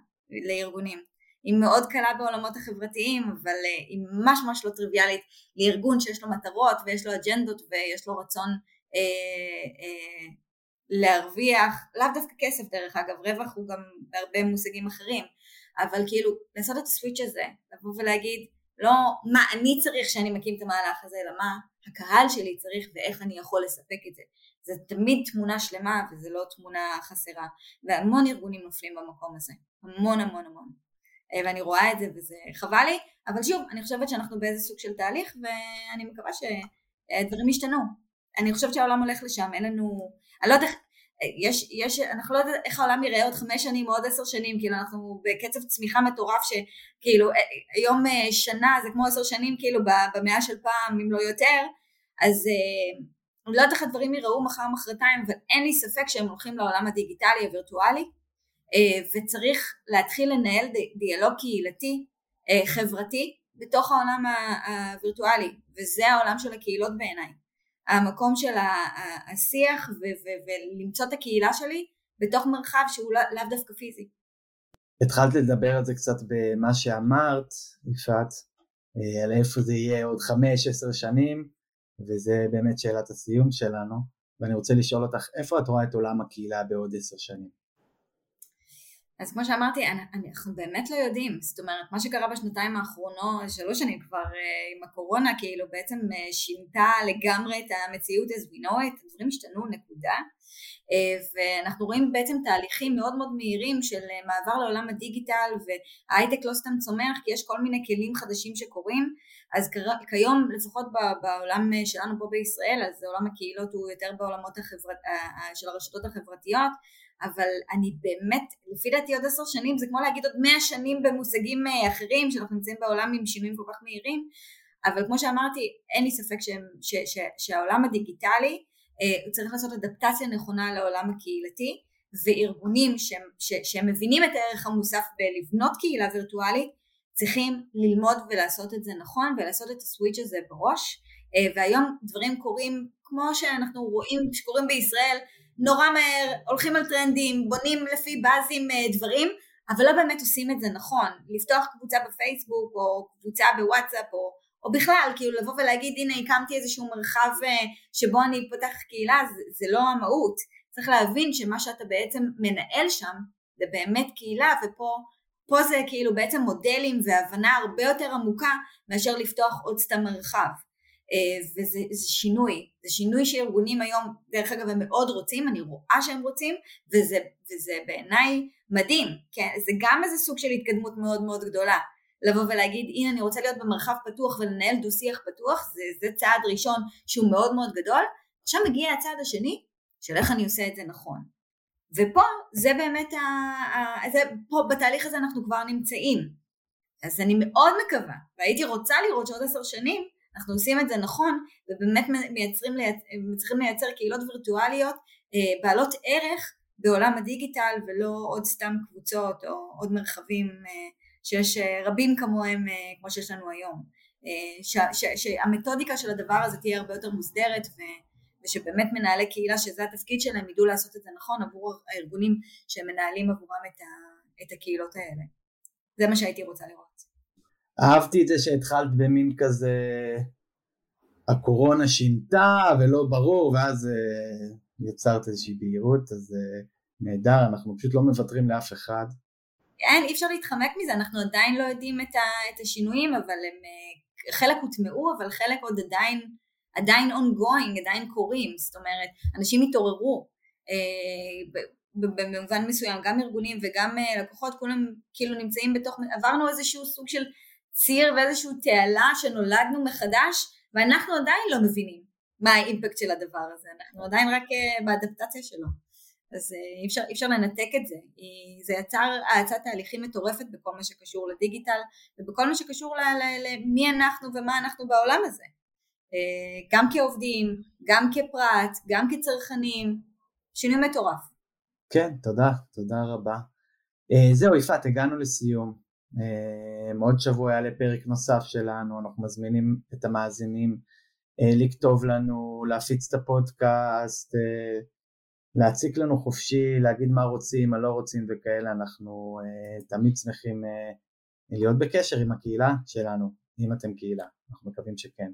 לארגונים. היא מאוד קלה בעולמות החברתיים, אבל היא ממש ממש לא טריוויאלית לארגון שיש לו מטרות ויש לו אג'נדות ויש לו רצון uh, uh, להרוויח, לאו דווקא כסף דרך אגב, רווח הוא גם בהרבה מושגים אחרים, אבל כאילו לעשות את הסוויץ' הזה, לבוא ולהגיד לא מה אני צריך שאני מקים את המהלך הזה, אלא מה הקהל שלי צריך ואיך אני יכול לספק את זה. זה תמיד תמונה שלמה וזה לא תמונה חסרה והמון ארגונים נופלים במקום הזה המון המון המון אה, ואני רואה את זה וזה חבל לי אבל שוב אני חושבת שאנחנו באיזה סוג של תהליך ואני מקווה שדברים ישתנו אני חושבת שהעולם הולך לשם אין לנו אני לא יודעת איך יש, יש, אנחנו לא יודעים איך העולם ייראה עוד חמש שנים או עוד עשר שנים, כאילו אנחנו בקצב צמיחה מטורף שכאילו אה, היום אה, שנה זה כמו עשר שנים כאילו במאה של פעם אם לא יותר, אז אני לא יודעת איך הדברים ייראו מחר מחרתיים, אבל אין לי ספק שהם הולכים לעולם הדיגיטלי הווירטואלי, אה, וצריך להתחיל לנהל דיאלוג קהילתי, אה, חברתי, בתוך העולם הווירטואלי, וזה העולם של הקהילות בעיניי. המקום של השיח ולמצוא את הקהילה שלי בתוך מרחב שהוא לא, לאו דווקא פיזי. התחלת לדבר על זה קצת במה שאמרת, יפעת, אה, על איפה זה יהיה עוד חמש, עשר שנים, וזה באמת שאלת הסיום שלנו, ואני רוצה לשאול אותך, איפה את רואה את עולם הקהילה בעוד עשר שנים? אז כמו שאמרתי, אנחנו באמת לא יודעים, זאת אומרת, מה שקרה בשנתיים האחרונות, שלוש שנים כבר אה, עם הקורונה, כאילו בעצם אה, שינתה לגמרי את המציאות as we know it, דברים השתנו, נקודה. אה, ואנחנו רואים בעצם תהליכים מאוד מאוד מהירים של מעבר לעולם הדיגיטל, וההייטק לא סתם צומח, כי יש כל מיני כלים חדשים שקורים, אז כיום לפחות בעולם שלנו פה בישראל אז עולם הקהילות הוא יותר בעולמות החברת, של הרשתות החברתיות אבל אני באמת לפי דעתי עוד עשר שנים זה כמו להגיד עוד מאה שנים במושגים אה, אחרים שאנחנו נמצאים בעולם עם שינויים כל כך מהירים אבל כמו שאמרתי אין לי ספק ש, ש, ש, שהעולם הדיגיטלי אה, צריך לעשות אדפטציה נכונה לעולם הקהילתי וארגונים שהם, ש, שהם מבינים את הערך המוסף בלבנות קהילה וירטואלית צריכים ללמוד ולעשות את זה נכון ולעשות את הסוויץ' הזה בראש והיום דברים קורים כמו שאנחנו רואים שקורים בישראל, נורא מהר, הולכים על טרנדים, בונים לפי באזים דברים, אבל לא באמת עושים את זה נכון. לפתוח קבוצה בפייסבוק או קבוצה בוואטסאפ או, או בכלל, כאילו לבוא ולהגיד הנה הקמתי איזשהו מרחב שבו אני פותח קהילה, זה, זה לא המהות. צריך להבין שמה שאתה בעצם מנהל שם זה באמת קהילה ופה פה זה כאילו בעצם מודלים והבנה הרבה יותר עמוקה מאשר לפתוח עוד סתם מרחב. אה, וזה שינוי, זה שינוי שארגונים היום, דרך אגב הם מאוד רוצים, אני רואה שהם רוצים, וזה, וזה בעיניי מדהים, כן, זה גם איזה סוג של התקדמות מאוד מאוד גדולה, לבוא ולהגיד הנה אני רוצה להיות במרחב פתוח ולנהל דו שיח פתוח, זה, זה צעד ראשון שהוא מאוד מאוד גדול, עכשיו מגיע הצעד השני של איך אני עושה את זה נכון. ופה זה באמת, ה, ה, זה, פה בתהליך הזה אנחנו כבר נמצאים. אז אני מאוד מקווה, והייתי רוצה לראות שעוד עשר שנים אנחנו עושים את זה נכון ובאמת מייצרים, צריכים לייצר קהילות וירטואליות אה, בעלות ערך בעולם הדיגיטל ולא עוד סתם קבוצות או עוד מרחבים אה, שיש אה, רבים כמוהם כמו שיש לנו היום. ש, ש, שהמתודיקה של הדבר הזה תהיה הרבה יותר מוסדרת ו, ושבאמת מנהלי קהילה שזה התפקיד שלהם ידעו לעשות את זה נכון עבור הארגונים שהם מנהלים עבורם את, ה, את הקהילות האלה. זה מה שהייתי רוצה לראות. אהבתי את זה שהתחלת במין כזה הקורונה שינתה ולא ברור ואז uh, יצרת איזושהי בהירות אז uh, נהדר אנחנו פשוט לא מוותרים לאף אחד. אין אי אפשר להתחמק מזה אנחנו עדיין לא יודעים את, ה, את השינויים אבל הם uh, חלק הוטמעו אבל חלק עוד עדיין עדיין ongoing עדיין קורים זאת אומרת אנשים התעוררו uh, במובן מסוים גם ארגונים וגם לקוחות כולם כאילו נמצאים בתוך עברנו איזשהו סוג של ציר ואיזושהי תעלה שנולדנו מחדש ואנחנו עדיין לא מבינים מה האימפקט של הדבר הזה, אנחנו עדיין רק אה, באדפטציה שלו. אז אה, אי אפשר, אי אפשר לנתק את זה, זה יצר האצת תהליכים מטורפת בכל מה שקשור לדיגיטל ובכל מה שקשור למי אנחנו ומה אנחנו בעולם הזה. אה, גם כעובדים, גם כפרט, גם כצרכנים, שינוי מטורף. כן, תודה, תודה רבה. זהו יפעת, הגענו לסיום. אה, עוד שבוע יעלה פרק נוסף שלנו, אנחנו מזמינים את המאזינים אה, לכתוב לנו, להפיץ את הפודקאסט, אה, להציק לנו חופשי, להגיד מה רוצים, מה לא רוצים וכאלה, אנחנו תמיד שמחים להיות בקשר עם הקהילה שלנו, אם אתם קהילה, אנחנו מקווים שכן.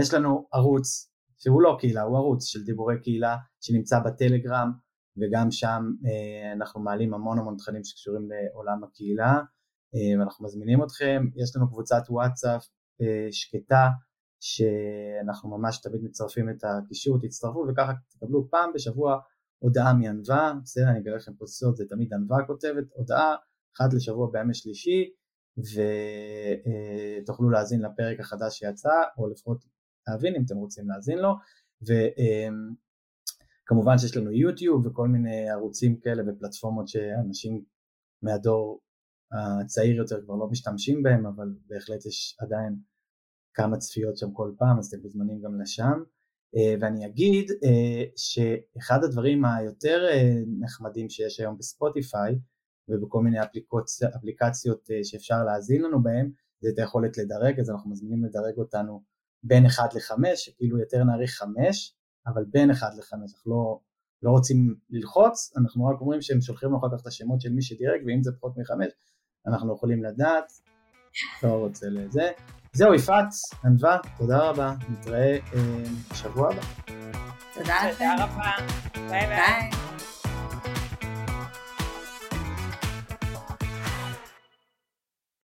יש לנו ערוץ שהוא לא קהילה, הוא ערוץ של דיבורי קהילה שנמצא בטלגרם וגם שם אנחנו מעלים המון המון תכנים שקשורים לעולם הקהילה. אה, ואנחנו מזמינים אתכם, יש לנו קבוצת וואטסאפ אה, שקטה שאנחנו ממש תמיד מצרפים את הקישור, תצטרפו וככה תקבלו פעם בשבוע הודעה מענווה, בסדר, אני אגלה לכם פה סוד, זה תמיד ענווה כותבת, הודעה אחת לשבוע בימי שלישי ותוכלו להאזין לפרק החדש שיצא או לפחות להבין אם אתם רוצים להאזין לו. וכמובן אה, שיש לנו יוטיוב וכל מיני ערוצים כאלה ופלטפורמות שאנשים מהדור הצעיר יותר כבר לא משתמשים בהם, אבל בהחלט יש עדיין כמה צפיות שם כל פעם, אז אתם מוזמנים גם לשם. אה, ואני אגיד אה, שאחד הדברים היותר אה, נחמדים שיש היום בספוטיפיי ובכל מיני אפליקציות, אפליקציות שאפשר להאזין לנו בהם, זה את היכולת לדרג, אז אנחנו מזמינים לדרג אותנו בין 1 ל-5, כאילו יותר נעריך 5, אבל בין 1 ל-5, אנחנו לא, לא רוצים ללחוץ, אנחנו רק אומרים שהם שולחים לנו אחר כך את השמות של מי שדירג, ואם זה פחות מ-5, אנחנו יכולים לדעת, לא רוצה לזה. זהו, יפעת, ענווה, תודה רבה, נתראה אה, שבוע הבא. תודה לכם. תודה רבה, ביי ביי.